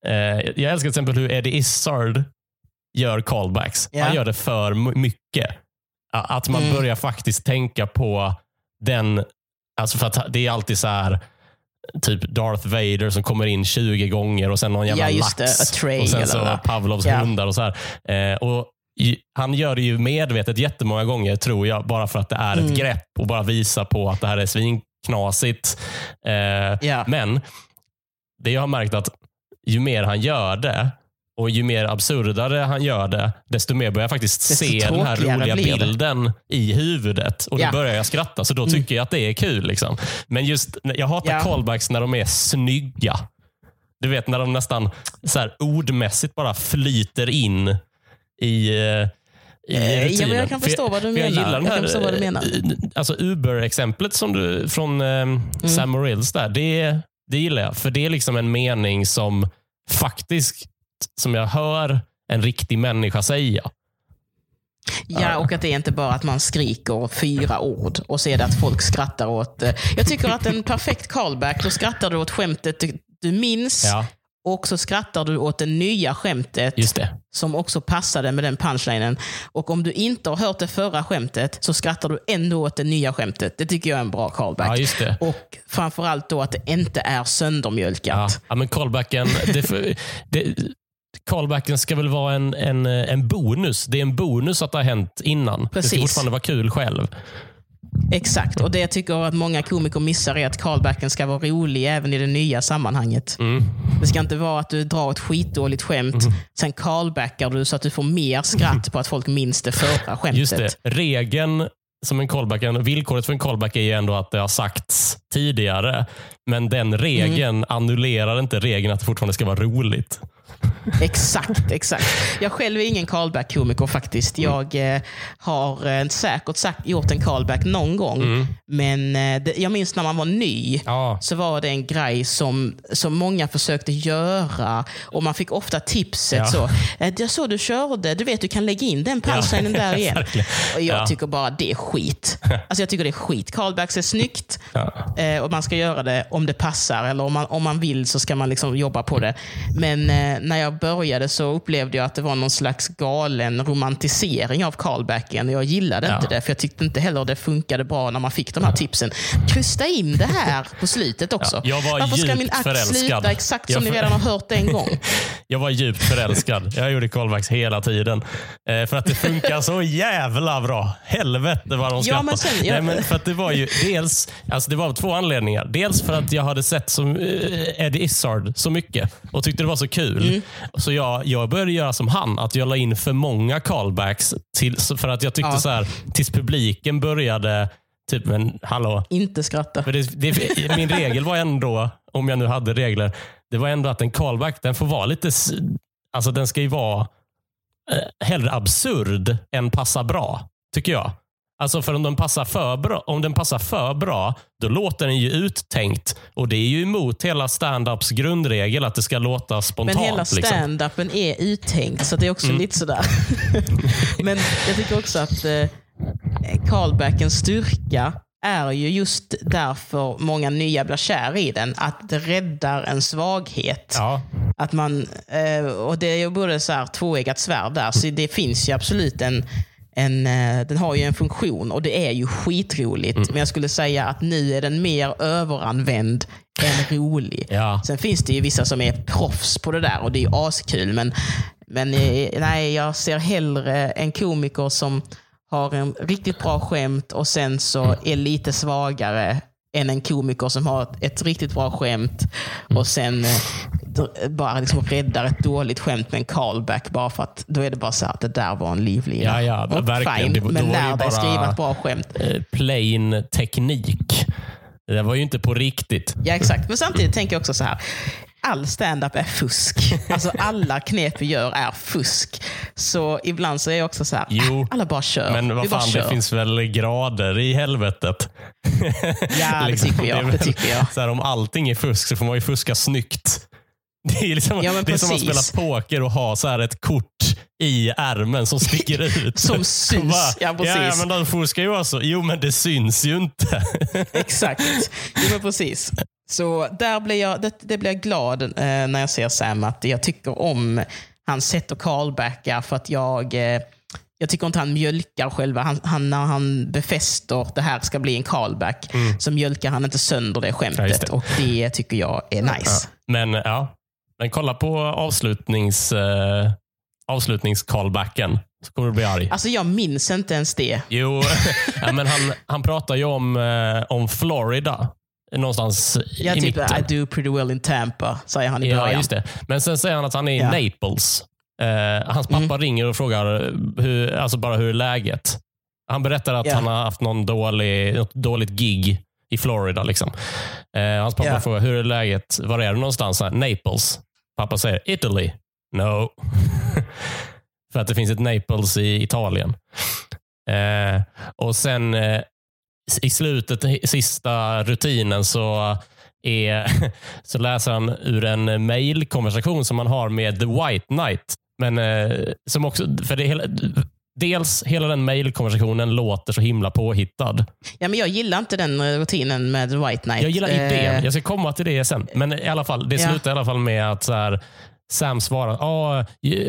eh, jag älskar till exempel hur Eddie Izzard gör callbacks. Ja. Han gör det för my- mycket. Att man Mm. börjar faktiskt tänka på den, alltså för att det är alltid så här typ Darth Vader som kommer in 20 gånger och sen någon jävla Ja, just lax. det. A tray och sen så. Pavlovs Ja. hundar och så här. Eh, och han gör det ju medvetet jättemånga gånger tror jag, bara för att det är ett Mm. grepp och bara visa på att det här är svinknasigt. Eh, Ja. Men det jag har märkt att ju mer han gör det och ju mer absurdare han gör det, desto mer börjar jag faktiskt Desto se den här roliga bilden i huvudet. Och Ja. Mm. då börjar jag skratta, så då tycker jag att det är kul. Liksom. Men just, jag hatar Ja. callbacks när de är snygga. Du vet när de nästan så här, ordmässigt bara flyter in i, eh, i Eh, ja, rutinen. men jag kan För förstå vad du för jag menar. gillar den Jag här, förstå vad du menar. eh, Alltså Uber-exemplet som du, från eh, Mm. Sam Morills där, det, det gillar jag. För det är liksom en mening som faktiskt, som jag hör en riktig människa säga. Ja, och att det är inte bara att man skriker fyra ord och ser att folk skrattar åt... eh, Jag tycker att en perfekt callback, då skrattar du åt skämtet du- minns Ja, och så skrattar du åt det nya skämtet det. som också passade med den punchlinen. Och om du inte har hört det förra skämtet så skrattar du ändå åt det nya skämtet. Det tycker jag är en bra callback. Ja. Och framförallt då att det inte är Ja, söndermjölkat. ja men callbacken, det, det, callbacken ska väl vara en, en, en bonus. Det är en bonus att det har hänt innan. Det ska Precis. fortfarande vara kul själv. Exakt, och det jag tycker att många komiker missar är att callbacken ska vara rolig även i det nya sammanhanget. Mm. Det ska inte vara att du drar ett skitdåligt skämt, sen callbackar du så att du får mer skratt på att folk minns det förra skämtet. Just det. Regeln som en callback, villkoret för en callback är ju ändå att det har sagts tidigare. Men den regeln Mm. annullerar inte regeln att det fortfarande ska vara roligt. Exakt, exakt. Jag själv är ingen callback-komiker faktiskt. Jag eh, har eh, säkert sagt, gjort en callback någon gång. Men eh, det, jag minns när man var ny. Ja. så var det en grej som, som många försökte göra. Och Man fick ofta tipset Ja. så. "Eh, Jag såg du körde, du vet du kan lägga in den punchlinen där igen. Och jag Ja. tycker bara det är skit. Alltså jag tycker det är skit. Callbacks är snyggt Ja. eh, och man ska göra det om det passar eller om man, om man vill så ska man liksom jobba på det. Men när jag började så upplevde jag att det var någon slags galen romantisering av callbacken. Jag gillade Ja. inte det för jag tyckte inte heller det funkade bra när man fick de här tipsen. Krysta in det här på slutet också. Ja, jag var Varför ska min akt förälskad. sluta exakt som Jag ni redan har hört en gång? Jag var djupt förälskad. Jag gjorde callbacks hela tiden. Eh, för att det funkar så jävla bra. Helvete vad de skrattar. men sen- jag- Nej, men för att det var ju dels, alltså det var av två anledningar. Dels för att jag hade sett som eh, Eddie Izzard så mycket och tyckte det var så kul. Mm. Så jag, jag började göra som han, att jag la in för många callbacks. Till, för att jag tyckte Ja. så här, tills publiken började, typ men hallå, Inte skratta. det, det, min regel var ändå, om jag nu hade regler, det var ändå att en callback den får vara lite, alltså den ska ju vara eh, hellre absurd än passa bra, tycker jag. Alltså för om den passar för bra, om den passar för bra, då låter den ju uttänkt. Och det är ju emot hela stand-ups grundregel att det ska låta Men spontant. hela liksom. stand-upen är uttänkt, så det är också Mm. lite sådär. Men jag tycker också att eh, callbackens styrka är ju just därför många nya blir kär i den. Att det räddar en svaghet. Ja, Att man, eh, och det är ju både så här tvåeggat svärd där, så det finns ju absolut en, en, eh, den har ju en funktion och det är ju skitroligt. Mm. Men jag skulle säga att nu är den mer överanvänd än rolig. ja. Sen finns det ju vissa som är proffs på det där och det är ju askul. Men, men eh, nej, jag ser hellre en komiker som har en riktigt bra skämt och sen så är lite svagare än en komiker som har ett, ett riktigt bra skämt och sen eh, bara liksom räddar ett dåligt skämt med en callback bara för att då är det bara så att det där var en livlig Ja, ja, och verkligen. fine, Det men lär dig skriva ett bra skämt. Eh, plain teknik. Det var ju inte på riktigt. Ja, exakt. Men samtidigt tänker jag också så här. All stand-up är fusk. Alltså alla knep vi gör är fusk. Så ibland så är jag också så här, Jo, äh, alla bara kör. Men vad fan, det finns väl grader i helvetet? Ja, det tycker jag, det tycker jag. Så här, om allting är fusk så får man ju fuska snyggt. Det är, liksom, Ja, det är som att spela poker och ha så här ett kort i ärmen som sticker ut. Som syns. Bara, Ja, precis. Ja, men de får ska ju vara så. Jo, men det syns ju inte. Exakt. Jo, men precis. Så där blir jag, det, det blir jag glad eh, när jag ser Sam. Att jag tycker om hans sätt att callbacka för att jag eh, jag tycker inte han mjölkar själva. Han, han, när han befäster det här ska bli en callback så mjölkar han inte sönder det Ja, skämtet. just det. Och det tycker jag är nice. Men ja, men kolla på avslutnings, eh, avslutnings-callbacken. Så kommer du bli arg. Alltså jag minns inte ens det. Jo, ja, men han, han pratar ju om, eh, om Florida. Någonstans Jag i typ, mitten. I do pretty well in Tampa, säger han i Ja, början. just det. Men sen säger han att han är i Ja. Naples. Eh, hans pappa Mm. ringer och frågar hur, alltså bara hur är läget. Han berättar att Ja. han har haft någon dålig, något dåligt gig i Florida. Liksom. Eh, hans pappa Ja. frågar hur är läget? Var är du någonstans? Här, Naples. Pappa säger Italy. No. För att det finns ett Naples i Italien. Eh, och sen eh, i slutet, sista rutinen, så, är, så läser han ur en mailkonversation som man har med The White Knight. Men, eh, som också, för det hela, dels hela den mailkonversationen låter så himla påhittad. Ja, men jag gillar inte den eh, rutinen med White Knight. Jag gillar Eh, idén. Jag ska komma till det sen. Men i alla fall, det Ja. slutar i alla fall med att så här, Sam svarar, ah,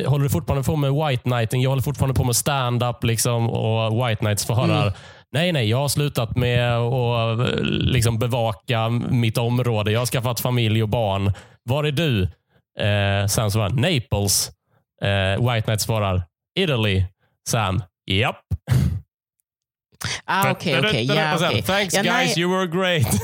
håller du fortfarande på med White Knighting? Jag håller fortfarande på med stand-up. Liksom, och White Knights svarar, Mm. nej, nej, jag har slutat med att eh, liksom, bevaka mitt område. Jag har skaffat familj och barn. Var är du? Eh, Sam svarar, Naples. Eh, White Knight svarar, Italy. Sam, japp. Ah, okej, okej. Ja, Och sen, okej. Thanks ja, guys, you were great.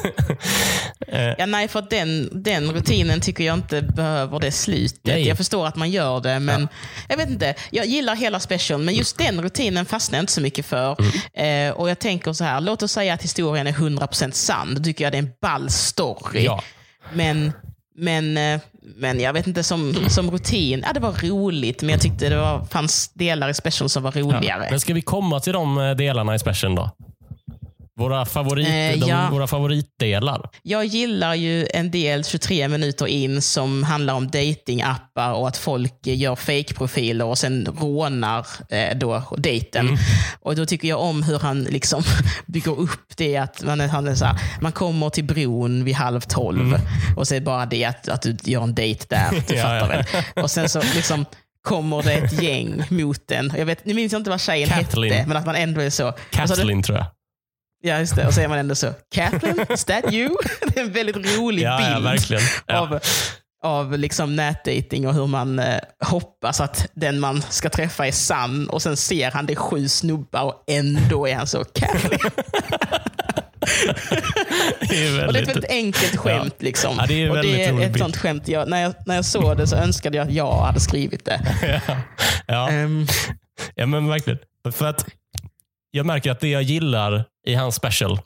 Eh, ja, nej, för den, den rutinen tycker jag inte behöver det slutet. Nej. Jag förstår att man gör det, men jag vet inte. Jag gillar hela specialen, men just den rutinen fastnar jag inte så mycket för. Mm. Eh, och jag tänker så här, låt oss säga att historien är 100% sann. Då tycker jag det är en ball story. ja. Men, men, eh, men jag vet inte, som, som rutin, ja, det var roligt, men jag tyckte det var, fanns delar i special som var roligare. Men ska vi komma till de eh, delarna i specialen då? Våra, favorit, Eh, de, ja. våra favoritdelar. Jag gillar ju en del 23 minuter in som handlar om datingappar och att folk gör fake-profiler och sen rånar eh, då dejten. Mm. Och då tycker jag om hur han liksom bygger upp det att man, är, han är så här, man kommer till bron vid halv tolv och så bara det att, att du gör en dejt där. Du Mm. Ja, fattar väl? Och sen så liksom kommer det ett gäng mot en. Jag vet, nu minns jag inte vad tjejen Kathleen. hette, men att man ändå är så. Kathleen tror jag. Ja, just det. Och så är man ändå så, Kathleen, is that you? Det är en väldigt rolig Ja, bild ja, verkligen. Ja. av, av liksom nätdating och hur man eh, hoppas att den man ska träffa är sann och sen ser han det sju snubbar och ändå är han så Kathleen. Det är Och det är väldigt, ett väldigt enkelt skämt. Liksom. Ja, det är och det är ett sånt skämt. Jag, när, jag, när jag såg det så önskade jag att jag hade skrivit det. ja. Ja. Ehm, ja, men verkligen. För att jag märker att det jag gillar i hans special,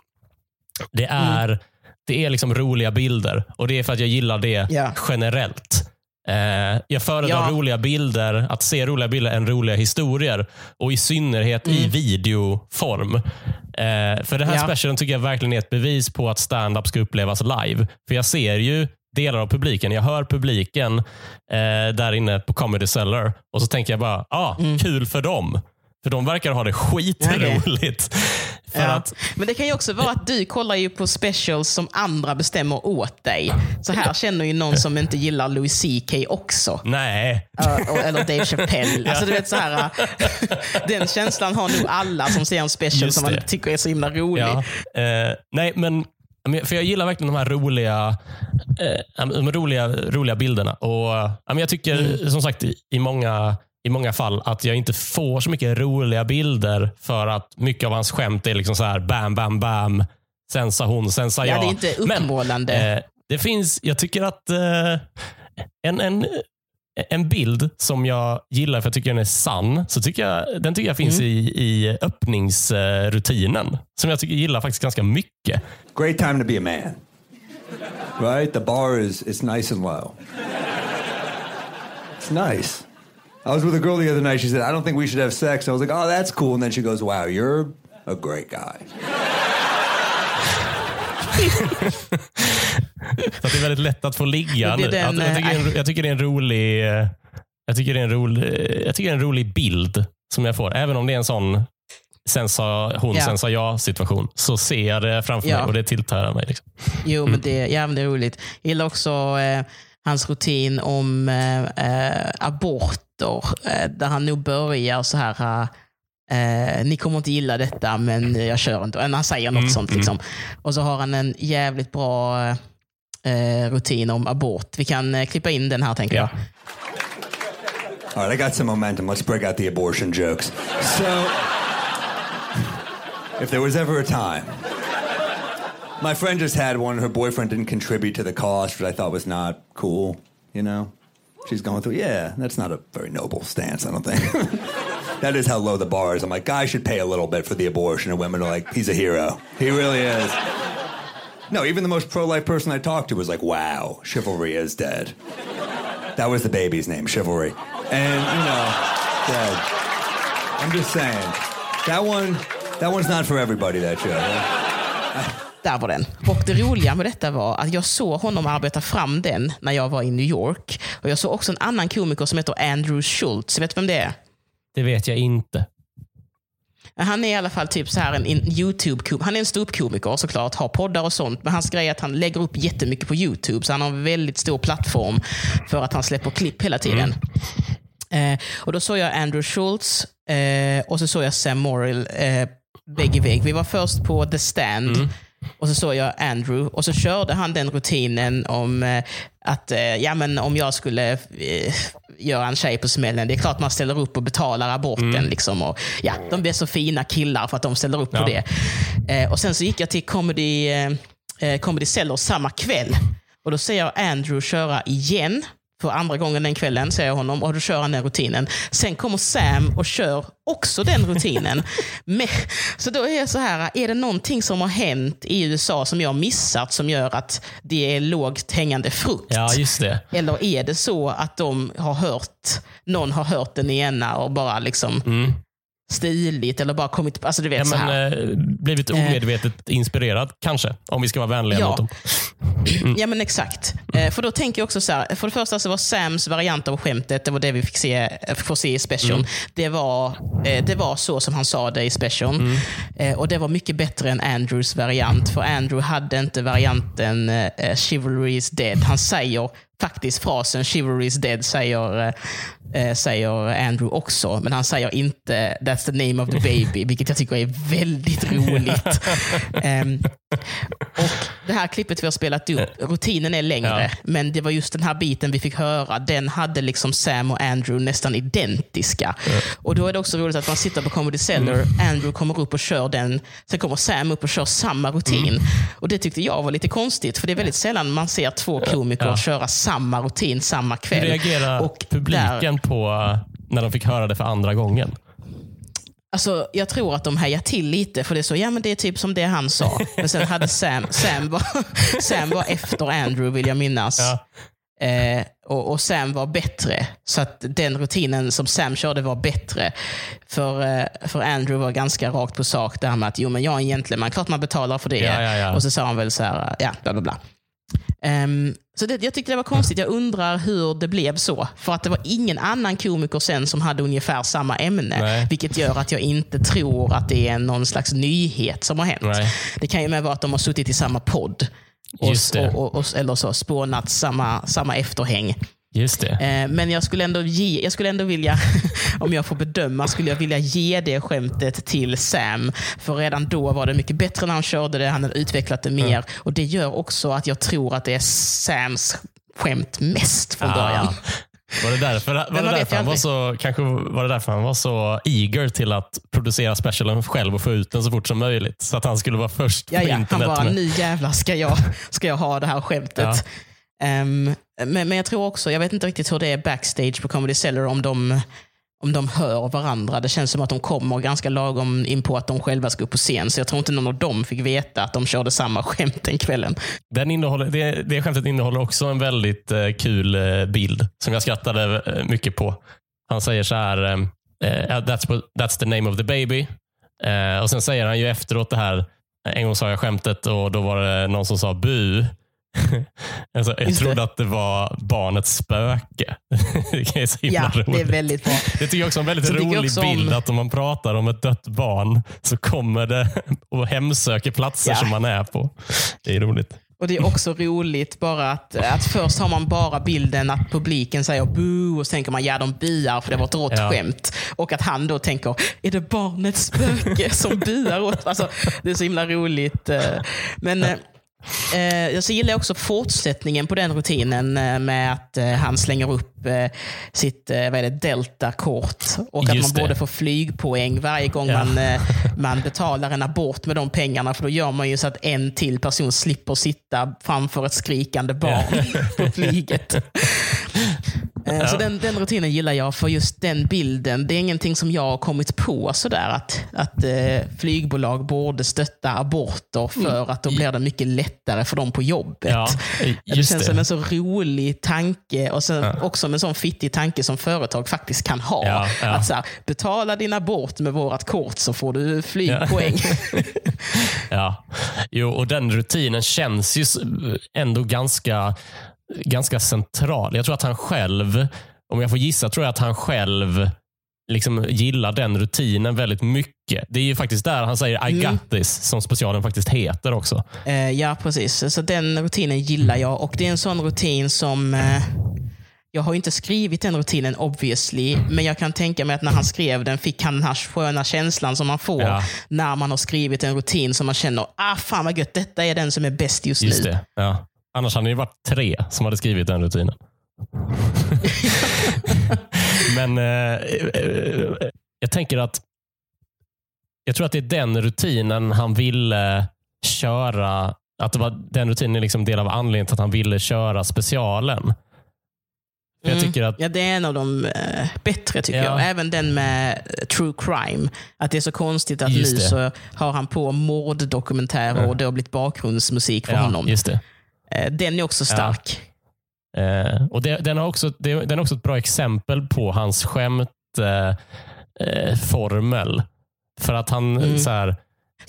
det Mm. är, det är liksom roliga bilder. Och det är för att jag gillar det Ja. generellt. Eh, jag föredrar Ja. roliga bilder, att se roliga bilder än roliga historier. Och i synnerhet i Mm. videoform. Eh, för den här Ja. specialen tycker jag verkligen är ett bevis på att stand-up ska upplevas live. För jag ser ju delar av publiken. Jag hör publiken eh, där inne på Comedy Cellar och så tänker jag bara, ah, Mm. kul för dem. För de verkar ha det skitroligt. För Ja. att, Men det kan ju också vara att du kollar ju på specials som andra bestämmer åt dig. Så här känner ju någon som inte gillar Louis CK också. nej, Uh, eller Dave Chappelle. Alltså, du vet, så här, uh, den känslan har nog alla som ser en special Just som man det. tycker är så himla rolig. Ja. Eh, nej, men för jag gillar verkligen de här roliga, eh, de roliga, roliga bilderna. Och, men jag tycker Mm. som sagt i, många, i många fall att jag inte får så mycket roliga bilder för att mycket av hans skämt är liksom så här bam, bam, bam. Sen sa hon, sen sa Ja, jag. det är inte Men, uppmålande. Eh, det finns, jag tycker att eh, en, en, en bild som jag gillar för jag tycker den är sann, så tycker jag, den tycker jag finns Mm. i, i öppningsrutinen. Som jag tycker gillar faktiskt ganska mycket. Great time to be a man. Right? The bar is, is nice and low. It's nice. I was with a girl the other night. She said, I don't think we should have sex. I was like, oh, that's cool. And then she goes, wow, you're a great guy. Så att det är väldigt lätt att få ligga Det nu. den, Att jag, tycker eh, jag tycker det är en rolig, eh, Jag tycker, det är en rolig, jag tycker det är en rolig bild som jag får. Även om det är en sån sen sa hon, Ja. sen sa jag situation. Så ser jag det framför Ja. mig och det tilltalar mig. Liksom. Jo, men det, ja, men det är roligt. Jag gillar också eh, hans rutin om eh, eh, aborter, eh, där han nog börjar så här, eh, ni kommer inte gilla detta, men jag kör inte. Han säger något Mm, sånt. mm. Liksom. Och så har han en jävligt bra eh, rutin om abort. Vi kan eh, klippa in den här, tänker Ja. jag. All right, I got some momentum. Let's break out the abortion jokes. So, if there was ever a time, my friend just had one. Her boyfriend didn't contribute to the cost, which I thought was not cool. You know, she's going through. Yeah, that's not a very noble stance. I don't think. that is how low the bar is. I'm like, guys should pay a little bit for the abortion, and women are like, he's a hero. He really is. No, even the most pro-life person I talked to was like, "Wow, chivalry is dead." That was the baby's name, Chivalry. And, you know, dead. I'm just saying. That one, that one's not for everybody, that show. Där var den. Och det roliga med detta var att jag såg honom arbeta fram den när jag var i New York. Och Jag såg också en annan komiker som heter Andrew Schultz. Vet du vem det är? Det vet jag inte. Han är i alla fall typ så här en, en youtube Han är en ståuppkomiker såklart, har poddar och sånt. Men hans grej är att han lägger upp jättemycket på YouTube. Så han har en väldigt stor plattform för att han släpper klipp hela tiden. Eh, och Då såg jag Andrew Schultz eh, och så såg jag Sam Morrill eh, vägg i vägg. Vi var först på The Stand. Och så såg jag Andrew och så körde han den rutinen om eh, att eh, ja, men om jag skulle eh, göra en tjej på smällen, det är klart man ställer upp och betalar aborten. Liksom, och, ja, de blir så fina killar för att de ställer upp Ja. på det. Och Sen så gick jag till Comedy, eh, Comedy Cellar samma kväll. Och Då ser jag Andrew köra igen. För andra gången den kvällen ser jag honom och då kör han den rutinen. Sen kommer Sam och kör också den rutinen. Men, så då är jag så här, är det någonting som har hänt i USA som jag har missat som gör att det är lågt hängande frukt? Ja, just det. Eller är det så att de har hört, någon har hört den ena och bara liksom stiligt eller bara kommit, alltså du vet Ja, så här. men, eh, blivit omedvetet inspirerad kanske, om vi ska vara vänliga Ja. mot dem. Ja men exakt. Eh, för då tänker jag också så här, för det första så var Sams variant av skämtet, det var det vi fick se, eh, får se i special. Det, var, eh, det var så som han sa det i special. Eh, och det var mycket bättre än Andrews variant. För Andrew hade inte varianten eh, Chivalry is dead. Han säger faktiskt frasen Chivalry is dead säger, eh, eh, säger Andrew också. Men han säger inte That's the name of the baby, vilket jag tycker är väldigt roligt. Ehm, och Det här klippet vi har spelat upp, rutinen är längre, Ja. men det var just den här biten vi fick höra. Den hade liksom Sam och Andrew nästan identiska. Och Då är det också roligt att man sitter på Comedy Cellar, Andrew kommer upp och kör den, sen kommer Sam upp och kör samma rutin. Och Det tyckte jag var lite konstigt, för det är väldigt sällan man ser två komiker Ja. köra samma rutin samma Hur kväll. reagerar Och publiken på eh, när de fick höra det för andra gången? Alltså, jag tror att de hejar till lite, för det är så, ja men det är typ som det han sa. Men sen hade Sam, Sam, var, Sam var efter Andrew vill jag minnas. Ja. Eh, och, och Sam var bättre. Så att den rutinen som Sam körde var bättre. För, eh, för Andrew var ganska rakt på sak. Det här med att jo, men jag är en gentleman, klart man betalar för det. Ja, ja. Och så sa han väl så här, ja, bla bla bla. Ehm, så det, jag tyckte det var konstigt. Jag undrar hur det blev så. För att det var ingen annan komiker sen som hade ungefär samma ämne. Nej. Vilket gör att jag inte tror att det är någon slags nyhet som har hänt. Nej. Det kan ju med vara att de har suttit i samma podd. Och, och, och, eller så spånat samma, samma efterhäng. Just det. Eh, men jag skulle ändå ge, jag skulle ändå vilja, om jag får bedöma, skulle jag vilja ge det skämtet till Sam. För redan då var det mycket bättre när han körde det, han hade utvecklat det mer. Och det gör också att jag tror att det är Sams skämt mest från början. Ah. Var det därför, var det därför han var så, kanske var det därför han var så eager till att producera specialen själv och få ut den så fort som möjligt? Så att han skulle vara först Ja, på ja. Han internet. bara, med- nu jävlar ska jag, ska jag ha det här skämtet. Um, men, men jag tror också, jag vet inte riktigt hur det är backstage på Comedy Cellar, om de, om de hör varandra. Det känns som att de kommer ganska lagom in på att de själva ska upp på scen. Så jag tror inte någon av dem fick veta att de körde samma skämt den kvällen. Den innehåller, det, det skämtet innehåller också en väldigt eh, kul eh, bild som jag skrattade eh, mycket på. Han säger så här, ehm, eh, that's, that's the name of the baby. Eh, och Sen säger han ju efteråt det här, en gång sa jag skämtet och då var det någon som sa bu. Alltså, jag Just trodde det. att det var barnets spöke. det är så himla Ja, roligt. det är väldigt bra. Det tycker jag också är en väldigt Så rolig också om- bild att om man pratar om ett dött barn så kommer det och hemsöker platser Ja. som man är på. Det är roligt. Och Det är också roligt bara att, att först har man bara bilden att publiken säger boo och så tänker man ja de buar för det var ett rått Ja. skämt. Och att han då tänker, är det barnets spöke som buar åt? Alltså, det är så himla roligt. eh. Men eh, så gillar jag också fortsättningen på den rutinen eh, med att eh, han slänger upp eh, sitt eh, vad är det, delta-kort. Och att Just man det. borde få flygpoäng varje gång Ja. man, eh, man betalar en abort med de pengarna. För då gör man ju så att en till person slipper sitta framför ett skrikande barn på flyget. Eh, Så den, den rutinen gillar jag för just den bilden. Det är ingenting som jag har kommit på sådär att, att eh, flygbolag borde stötta aborter för att då blir det mycket lättare för dem på jobbet. Ja, det just känns det. som en så rolig tanke och sen Ja. också en sån fittig tanke som företag faktiskt kan ha. Ja, ja. Att så här, betala din abort med vårt kort så får du flygpoäng. Ja. Jo, och den rutinen känns ju ändå ganska, ganska central. Jag tror att han själv, om jag får gissa, tror jag att han själv liksom gillar den rutinen väldigt mycket. Det är ju faktiskt där han säger I Mm. got this, som specialen faktiskt heter också. Eh, ja, precis. Så den rutinen gillar jag. Och Det är en sån rutin som... Eh, jag har inte skrivit den rutinen obviously, men jag kan tänka mig att när han skrev den fick han den här sköna känslan som man får Ja. när man har skrivit en rutin som man känner, ah fan vad gött, detta är den som är bäst just, Just nu. det. Ja. Annars hade det varit tre som hade skrivit den rutinen. Men eh, eh, jag tänker att jag tror att det är den rutinen han ville köra. Att det var den rutinen är liksom del av anledningen till att han ville köra specialen. För Jag Mm. tycker att Ja, det är en av de eh, bättre tycker Ja. jag. Även den med eh, true crime. Att det är så konstigt att Just nu det. så har han på morddokumentärer och det har blivit bakgrundsmusik för ja, honom. just det. Eh, den är också stark. Eh, och det, den, har också, det, den är också ett bra exempel på hans skämtformel. Eh, formel. För att han Mm. så här,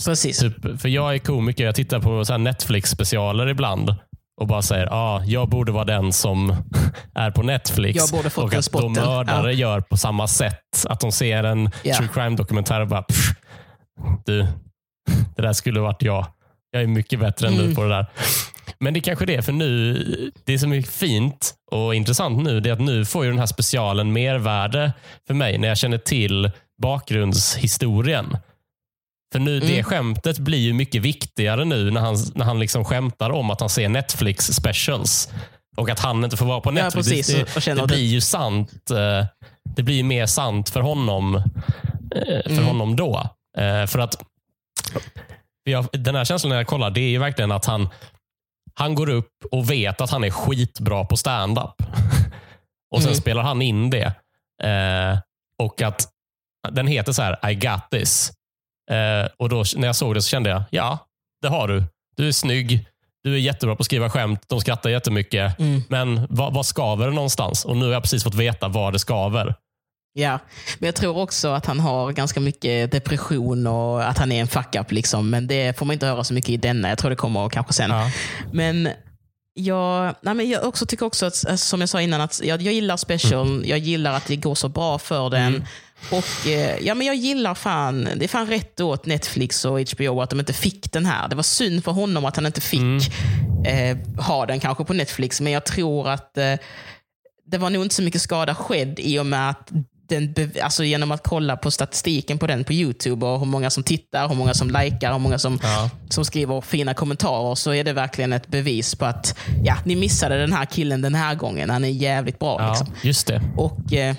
Precis. Typ, för jag är komiker, jag tittar på så Netflix-specialer ibland och bara säger ah, jag borde vara den som är på Netflix. Jag borde fått och att spotten. de mördare Ja. gör på samma sätt. Att de ser en Ja. true crime-dokumentär och bara "Pff, du, det där skulle varit jag. Jag är mycket bättre än du Mm. på det där. Men det är kanske det är för nu, det som är fint och intressant nu, det är att nu får ju den här specialen mervärde för mig när jag känner till bakgrundshistorien. För nu, det Mm. skämtet blir ju mycket viktigare nu när han, när han liksom skämtar om att han ser Netflix specials. Och att han inte får vara på Ja, Netflix. precis. det, det, känner det blir ju sant. eh, Det blir ju mer sant för honom, eh, för Mm. honom då. Eh, För att den här känslan när jag kollar, det är ju verkligen att han, han går upp och vet att han är skitbra på stand-up. och sen Mm. spelar han in det. Eh, och att den heter så här, I got this. Eh, och då när jag såg det så kände jag, ja, det har du. Du är snygg, du är jättebra på att skriva skämt, de skrattar jättemycket. Mm. Men vad, vad skaver det någonstans? Och nu har jag precis fått veta vad det skaver. Ja, men jag tror också att han har ganska mycket depression och att han är en fuck-up. Liksom. Men det får man inte höra så mycket i denna. Jag tror det kommer kanske sen. Ja. Men jag, nej men jag också tycker också, att, som jag sa innan, att jag, jag gillar special. Mm. Jag gillar att det går så bra för den. Och eh, ja, men Jag gillar fan, det är fan rätt åt Netflix och HBO att de inte fick den här. Det var synd för honom att han inte fick Mm. eh, ha den kanske på Netflix. Men jag tror att eh, det var nog inte så mycket skada skedd i och med att den, alltså genom att kolla på statistiken på den på YouTube och hur många som tittar, hur många som likar, hur många som, Ja. som skriver fina kommentarer så är det verkligen ett bevis på att ja, ni missade den här killen den här gången. Han är jävligt bra. Ja, Liksom. just det. Och eh,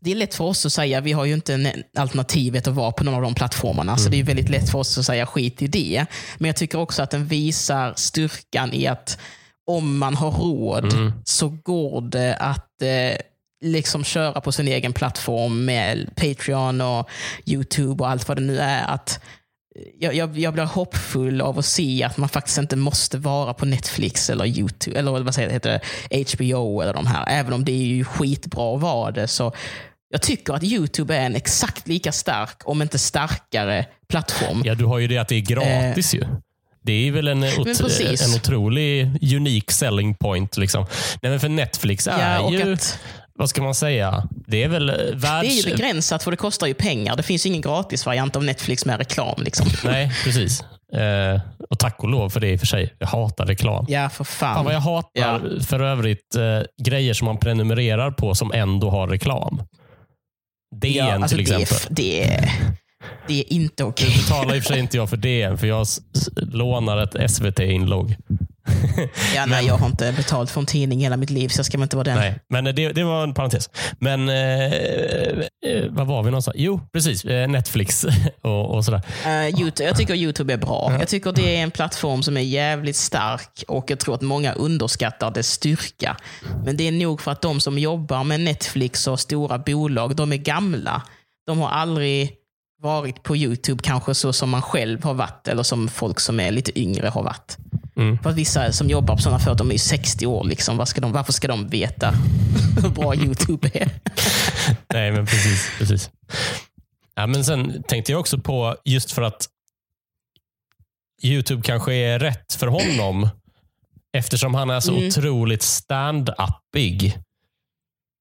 Det är lätt för oss att säga, vi har ju inte en- alternativet att vara på någon av de plattformarna, så det är väldigt lätt för oss att säga skit i det. Men jag tycker också att den visar styrkan i att om man har råd Mm. så går det att eh, liksom köra på sin egen plattform med Patreon och YouTube och allt vad det nu är. Att jag, jag, jag blir hoppfull av att se att man faktiskt inte måste vara på Netflix eller YouTube eller vad säger, heter det, HBO eller de här. Även om det är ju skitbra att vara det. Så jag tycker att YouTube är en exakt lika stark, om inte starkare, plattform. Ja, du har ju det att det är gratis ju. Det är väl en, ot en otrolig unik selling point. Liksom. Nej, men för Netflix är Ja, ju, att, vad ska man säga, det är väl eh, världs... det är ju begränsat för det kostar ju pengar. Det finns ingen gratisvariant av Netflix med reklam. Liksom. Nej, precis. Eh, och tack och lov för det i och för sig. Jag hatar reklam. Ja, för Fan fan. vad jag hatar Ja. för övrigt eh, grejer som man prenumererar på som ändå har reklam. DN ja, alltså till exempel. det, är, det är inte okej. Nu betalar i och för sig inte jag för DN, för jag lånar ett SVT-inlogg. Ja, nej, jag har inte betalt för en tidning hela mitt liv, så jag ska väl inte vara den. Nej, men det, det var en parentes. Men eh, eh, vad var vi någonstans? Jo, precis. Eh, Netflix och, och sådär. Eh, YouTube, jag tycker YouTube är bra. Jag tycker det är en plattform som är jävligt stark och jag tror att många underskattar dess styrka. Men det är nog för att de som jobbar med Netflix och stora bolag, de är gamla. De har aldrig varit på YouTube kanske så som man själv har varit eller som folk som är lite yngre har varit. Mm. För att vissa som jobbar på sådana företag, de är ju 60 år. Liksom. Vad ska de, varför ska de veta hur bra YouTube är? Nej, men precis. precis. Ja, men sen tänkte jag också på, just för att YouTube kanske är rätt för honom, eftersom han är så Mm. otroligt stand-upig.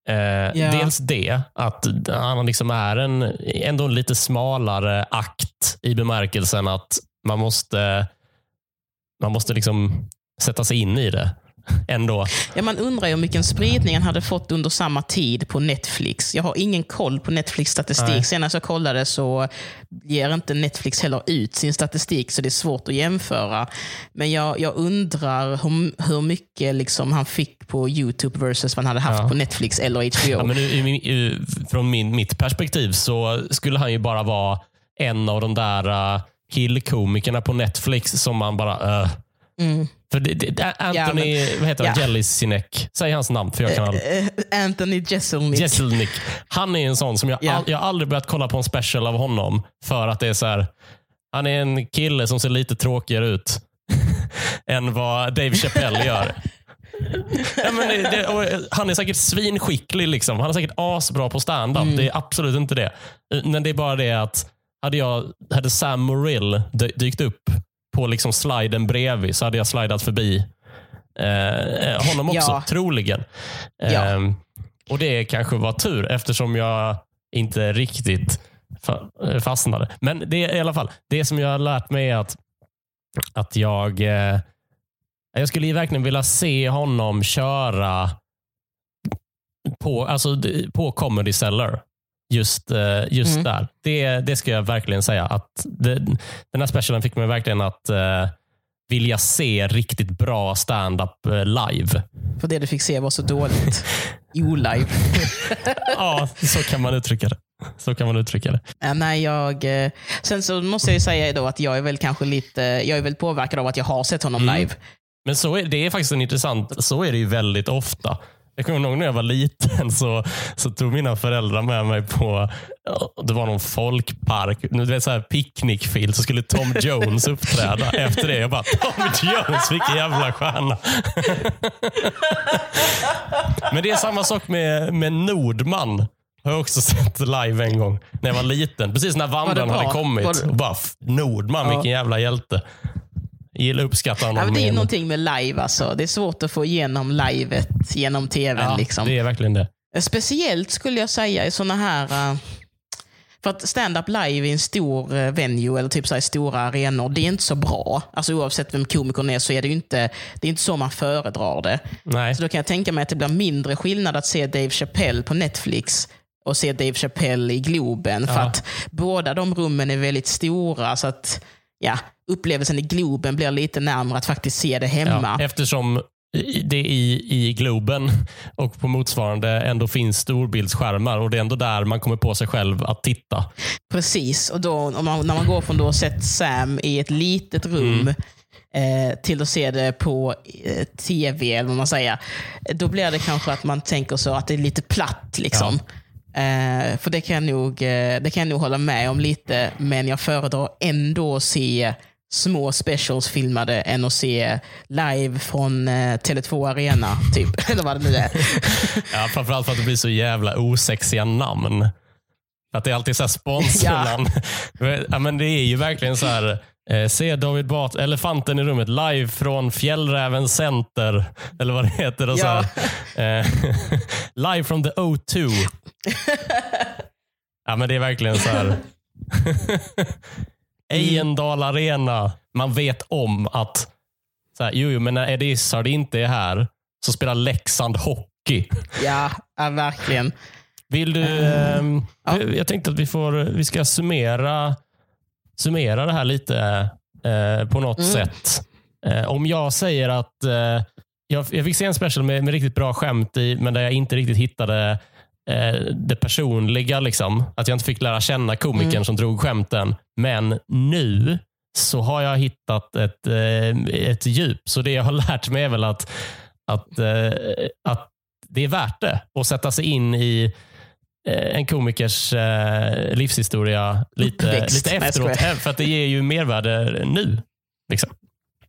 Eh, Dels det, att han liksom är en, ändå en lite smalare akt i bemärkelsen att man måste, man måste liksom sätta sig in i det ändå. Ja, man undrar ju hur mycket spridning han hade fått under samma tid på Netflix. Jag har ingen koll på Netflix statistik. Senast jag kollade så ger inte Netflix heller ut sin statistik, så det är svårt att jämföra. Men jag, jag undrar hur, hur mycket liksom han fick på YouTube versus vad han hade haft Ja. på Netflix eller HBO. Ja, men ur, ur, från min, mitt perspektiv så skulle han ju bara vara en av de där uh, killkomikerna på Netflix som man bara... Uh, Mm. för det, det, Anthony, vad heter han? ja. Jelisinek. Säg hans namn för jag kan aldrig. Eh, Anthony Jeselnik. Jeselnik. Han är en sån som jag, Ja. all, jag har aldrig börjat kolla på en special av honom för att det är så här. Han är en kille som ser lite tråkigare ut än vad Dave Chappelle gör. Ja, men det, det, han är säkert svinskicklig. Liksom. Han är säkert asbra på stand-up. Mm. Det är absolut inte det. Men det är bara det att hade, jag, hade Sam Morrill dy- dykt upp på liksom sliden bredvid så hade jag slidat förbi eh, honom också. Ja. Troligen. Ja. Ehm, och det kanske var tur eftersom jag inte riktigt fa- fastnade. Men det i alla fall, det som jag har lärt mig är att, att jag, eh, jag skulle verkligen vilja se honom köra på, alltså, på Comedy Cellar. Just, eh, just Mm. där. Det, det ska jag verkligen säga. att det, Den här specialen fick mig verkligen att eh, vilja se riktigt bra stand-up eh, live. För det du fick se var så dåligt. O-live. Ja, så kan man uttrycka det. Så kan man uttrycka det. Nej, jag, eh, sen så måste jag ju säga då att jag är väl kanske lite jag är väl påverkad av att jag har sett honom Mm. live. Men så är, det är faktiskt en intressant, så är det ju väldigt ofta. Jag kommer ihåg när jag var liten så, så tog mina föräldrar med mig på, det var någon folkpark, du vet så här picknickfilt, så skulle Tom Jones uppträda efter det. Jag bara, Tom Jones, vilken jävla stjärna. Men det är samma sak med, med Nordman. Har jag också sett live en gång när jag var liten. Precis när Vandran bra? hade kommit. Och bara, "F- Nordman, Ja. vilken jävla hjälte. Gillar uppskattar honom. Ja, det är någonting med live alltså. Det är svårt att få igenom livet genom tvn. Ja, liksom. det är verkligen det. Speciellt skulle jag säga i såna här... eh, För att stand-up live i en stor eh, venue eller typ så här i stora arenor, det är inte så bra. Alltså oavsett vem komikern är så är det inte, det är inte så man föredrar det. Nej. Så då kan jag tänka mig att det blir mindre skillnad att se Dave Chappelle på Netflix och se Dave Chappelle i Globen. För Ja. att båda de rummen är väldigt stora. Så att ja, upplevelsen i Globen blir lite närmare att faktiskt se det hemma. Ja, eftersom det i, i Globen och på motsvarande ändå finns storbildsskärmar och det är ändå där man kommer på sig själv att titta. Precis, och då, om man, när man går från då att ha sett Sam i ett litet rum eh, till att se det på eh, tv, eller vad man säger, då blir det kanske att man tänker så att det är lite platt. Liksom. Eh, för det kan, jag nog, det kan jag nog hålla med om lite, men jag föredrar ändå att se små specials filmade än att se live från eh, Tele2 Arena, typ. eller vad det nu är. Ja, framförallt för att det blir så jävla osexiga namn. Att det är alltid så här sponsornamn. Ja. men det är ju verkligen så här Eh, se David Batra, elefanten i rummet, live från Fjällräven Center. Eller vad det heter. Och så Ja. här. Eh, live from the O2. ja, men det är verkligen så här. Ejendal Arena. Man vet om att så här, jo, jo, men när Eddie Izzard inte är här så spelar Leksand hockey. Ja, ja verkligen. Vill du... ehm, ja. Jag tänkte att vi, får, vi ska summera, summera det här lite eh, på något Mm. sätt. Eh, om jag säger att eh, jag, jag fick se en special med, med riktigt bra skämt i, men där jag inte riktigt hittade det personliga. Liksom. Att jag inte fick lära känna komikern Mm. som drog skämten. Men nu så har jag hittat ett, eh, ett djup. Så det jag har lärt mig är väl att, att, eh, att det är värt det att sätta sig in i eh, en komikers eh, livshistoria lite, Uppväxt. lite efteråt. eh, För att det ger ju mervärde nu. Liksom.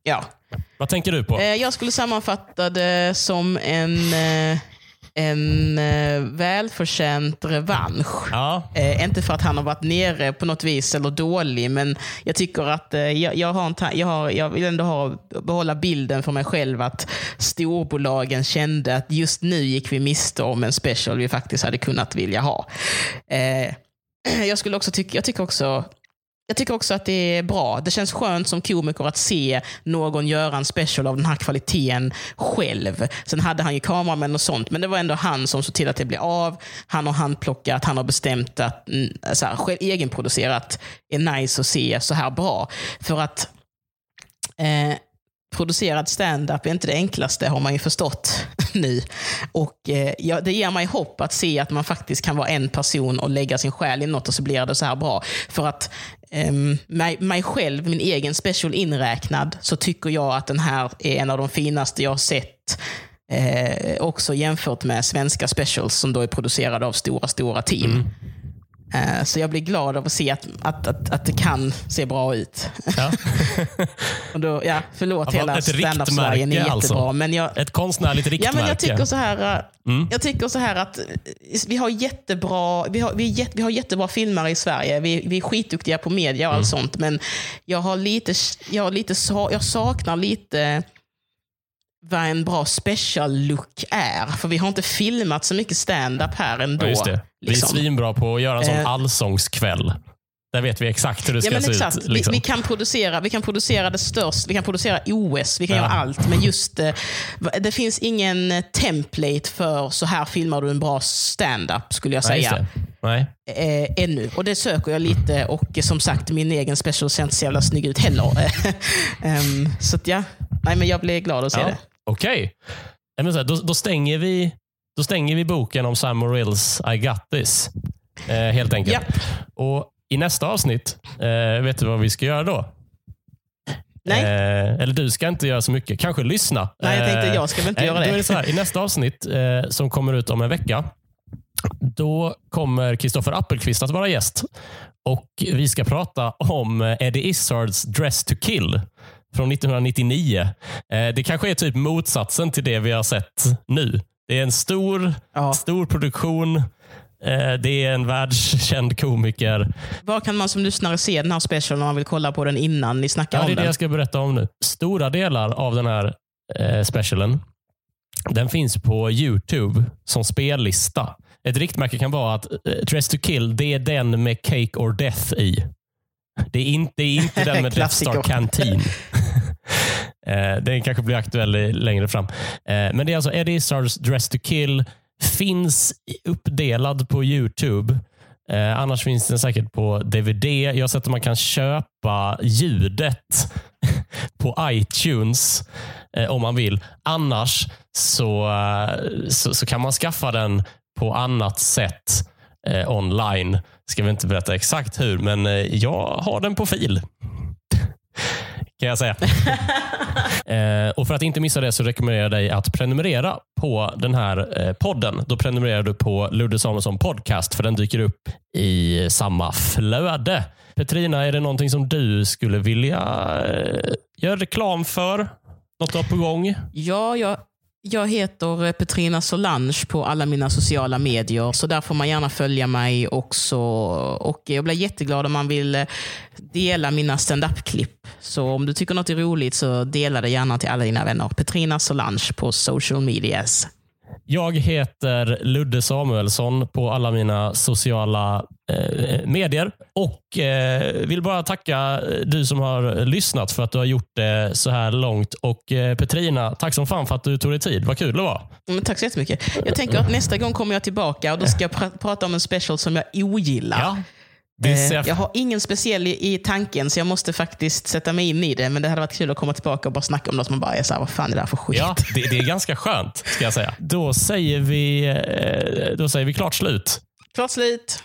Ja. Vad tänker du på? Eh, Jag skulle sammanfatta det som en, eh, en eh, välförtjänt revansch. Ja, Eh, inte för att han har varit nere på något vis eller dålig, men jag tycker att eh, jag, jag, har en jag, har, jag vill ändå ha, behålla bilden för mig själv att storbolagen kände att just nu gick vi miste om en special vi faktiskt hade kunnat vilja ha. Eh, jag, skulle också tycka, jag tycker också jag tycker också att det är bra. Det känns skönt som komiker att se någon göra en special av den här kvaliteten själv. Sen hade han ju kameramän och sånt, men det var ändå han som såg till att det blev av. Han har handplockat, han har bestämt att mm, så här, själv, egenproducerat är nice att se så här bra. För att eh, producerad stand-up är inte det enklaste har man ju förstått nu. Och eh, ja, Det ger mig hopp att se att man faktiskt kan vara en person och lägga sin själ i något och så blir det så här bra. För att um, mig, mig själv, min egen special inräknad, så tycker jag att den här är en av de finaste jag har sett. Eh, också jämfört med svenska specials som då är producerade av stora, stora team. Mm så jag blir glad av att se att, att, att, att det kan se bra ut. ja. Och då, ja, förlåt Ja, hela stand-up-Sverige, ni är jättebra. alltså. Men jag, Ett konstnärligt Ja, riktmärke. men jag tycker så här, äh, Mm. jag tycker så här att eh, vi har jättebra, vi har, vi, vi har jättebra filmare i Sverige. Vi, vi är skitduktiga på media och allt Mm. sånt. Men jag, har lite, jag, har lite, jag saknar lite vad en bra special look är. För vi har inte filmat så mycket stand-up här ändå. Ja, just det. Vi är liksom. svinbra på att göra en sån Eh. allsångskväll. Där vet vi exakt hur det Ja, ska men se exakt. ut. Liksom. Vi, vi, kan producera, vi kan producera det störst, vi kan producera OS, vi kan Ja. göra allt. Men just eh, va- det finns ingen eh, template för så här filmar du en bra stand-up skulle jag Nej, säga. det. Nej. Eh, ännu. Och det söker jag lite och eh, som sagt min egen special ser inte så jävla snygg ut heller. Ehm, så att ja, Nej, men jag blir glad att se Ja. det. Okej. Här, Då, då, stänger vi, då stänger vi boken om Sam Morrills I got this. Eh, helt enkelt. Och I nästa avsnitt, eh, vet du vad vi ska göra då? Nej. Eh, eller du ska inte göra så mycket. Kanske lyssna. Nej, jag tänkte Eh, jag ska väl inte eh, göra det. Är det så här, I nästa avsnitt eh, som kommer ut om en vecka, då kommer Kristoffer Appelqvist att vara gäst. Och Vi ska prata om Eddie Izzards Dress to kill från 1999. Eh, det kanske är typ motsatsen till det vi har sett nu. Det är en stor, Ja. stor produktion. Eh, det är en världskänd komiker. Var kan man som lyssnare se den här specialen om man vill kolla på den innan ni snackar Ja, det om är det den? jag ska berätta om nu. Stora delar av den här eh, specialen den finns på YouTube som spellista. Ett riktmärke kan vara att Dress to kill, det är den med Cake or Death i. Det är inte, det är inte den med Death Star. Canteen. Den kanske blir aktuell längre fram. Eh, Men det är alltså Eddie Izzards Dress to kill. Finns uppdelad på YouTube. Eh, annars finns den säkert på DVD. Jag har sett att man kan köpa ljudet på iTunes eh, om man vill. Annars så, så, så kan man skaffa den på annat sätt online. Ska vi inte berätta exakt hur, men eh, jag har den på fil. Kan jag säga. Eh, och För att inte missa det så rekommenderar jag dig att prenumerera på den här eh, podden. Då prenumererar du på Ludde Samuelsson Podcast för den dyker upp i samma flöde. Petrina, är det någonting som du skulle vilja göra reklam för? Något du har på gång? Ja, jag, jag heter eh, Petrina Solange på alla mina sociala medier, så där får man gärna följa mig också. Och jag blir jätteglad om man vill eh, dela mina standup-klipp. Så om du tycker något är roligt så dela det gärna till alla dina vänner. Petrina Solange på social medias. Jag heter Ludde Samuelsson på alla mina sociala eh, medier och eh, vill bara tacka du som har lyssnat för att du har gjort det så här långt. Och eh, Petrina, tack som fan för att du tog dig tid. Vad kul det var. Men tack så jättemycket. Jag tänker att nästa gång kommer jag tillbaka och då ska jag pr prata om en special som jag ogillar. Ja. Eh, Jag har ingen speciell i, i tanken, så jag måste faktiskt sätta mig in i det. Men det hade varit kul att komma tillbaka och bara snacka om något som man bara är så här, vad fan är det här för skit? Ja, det, det är ganska skönt ska jag säga. Då säger vi, eh, då säger vi klart slut. Klart slut.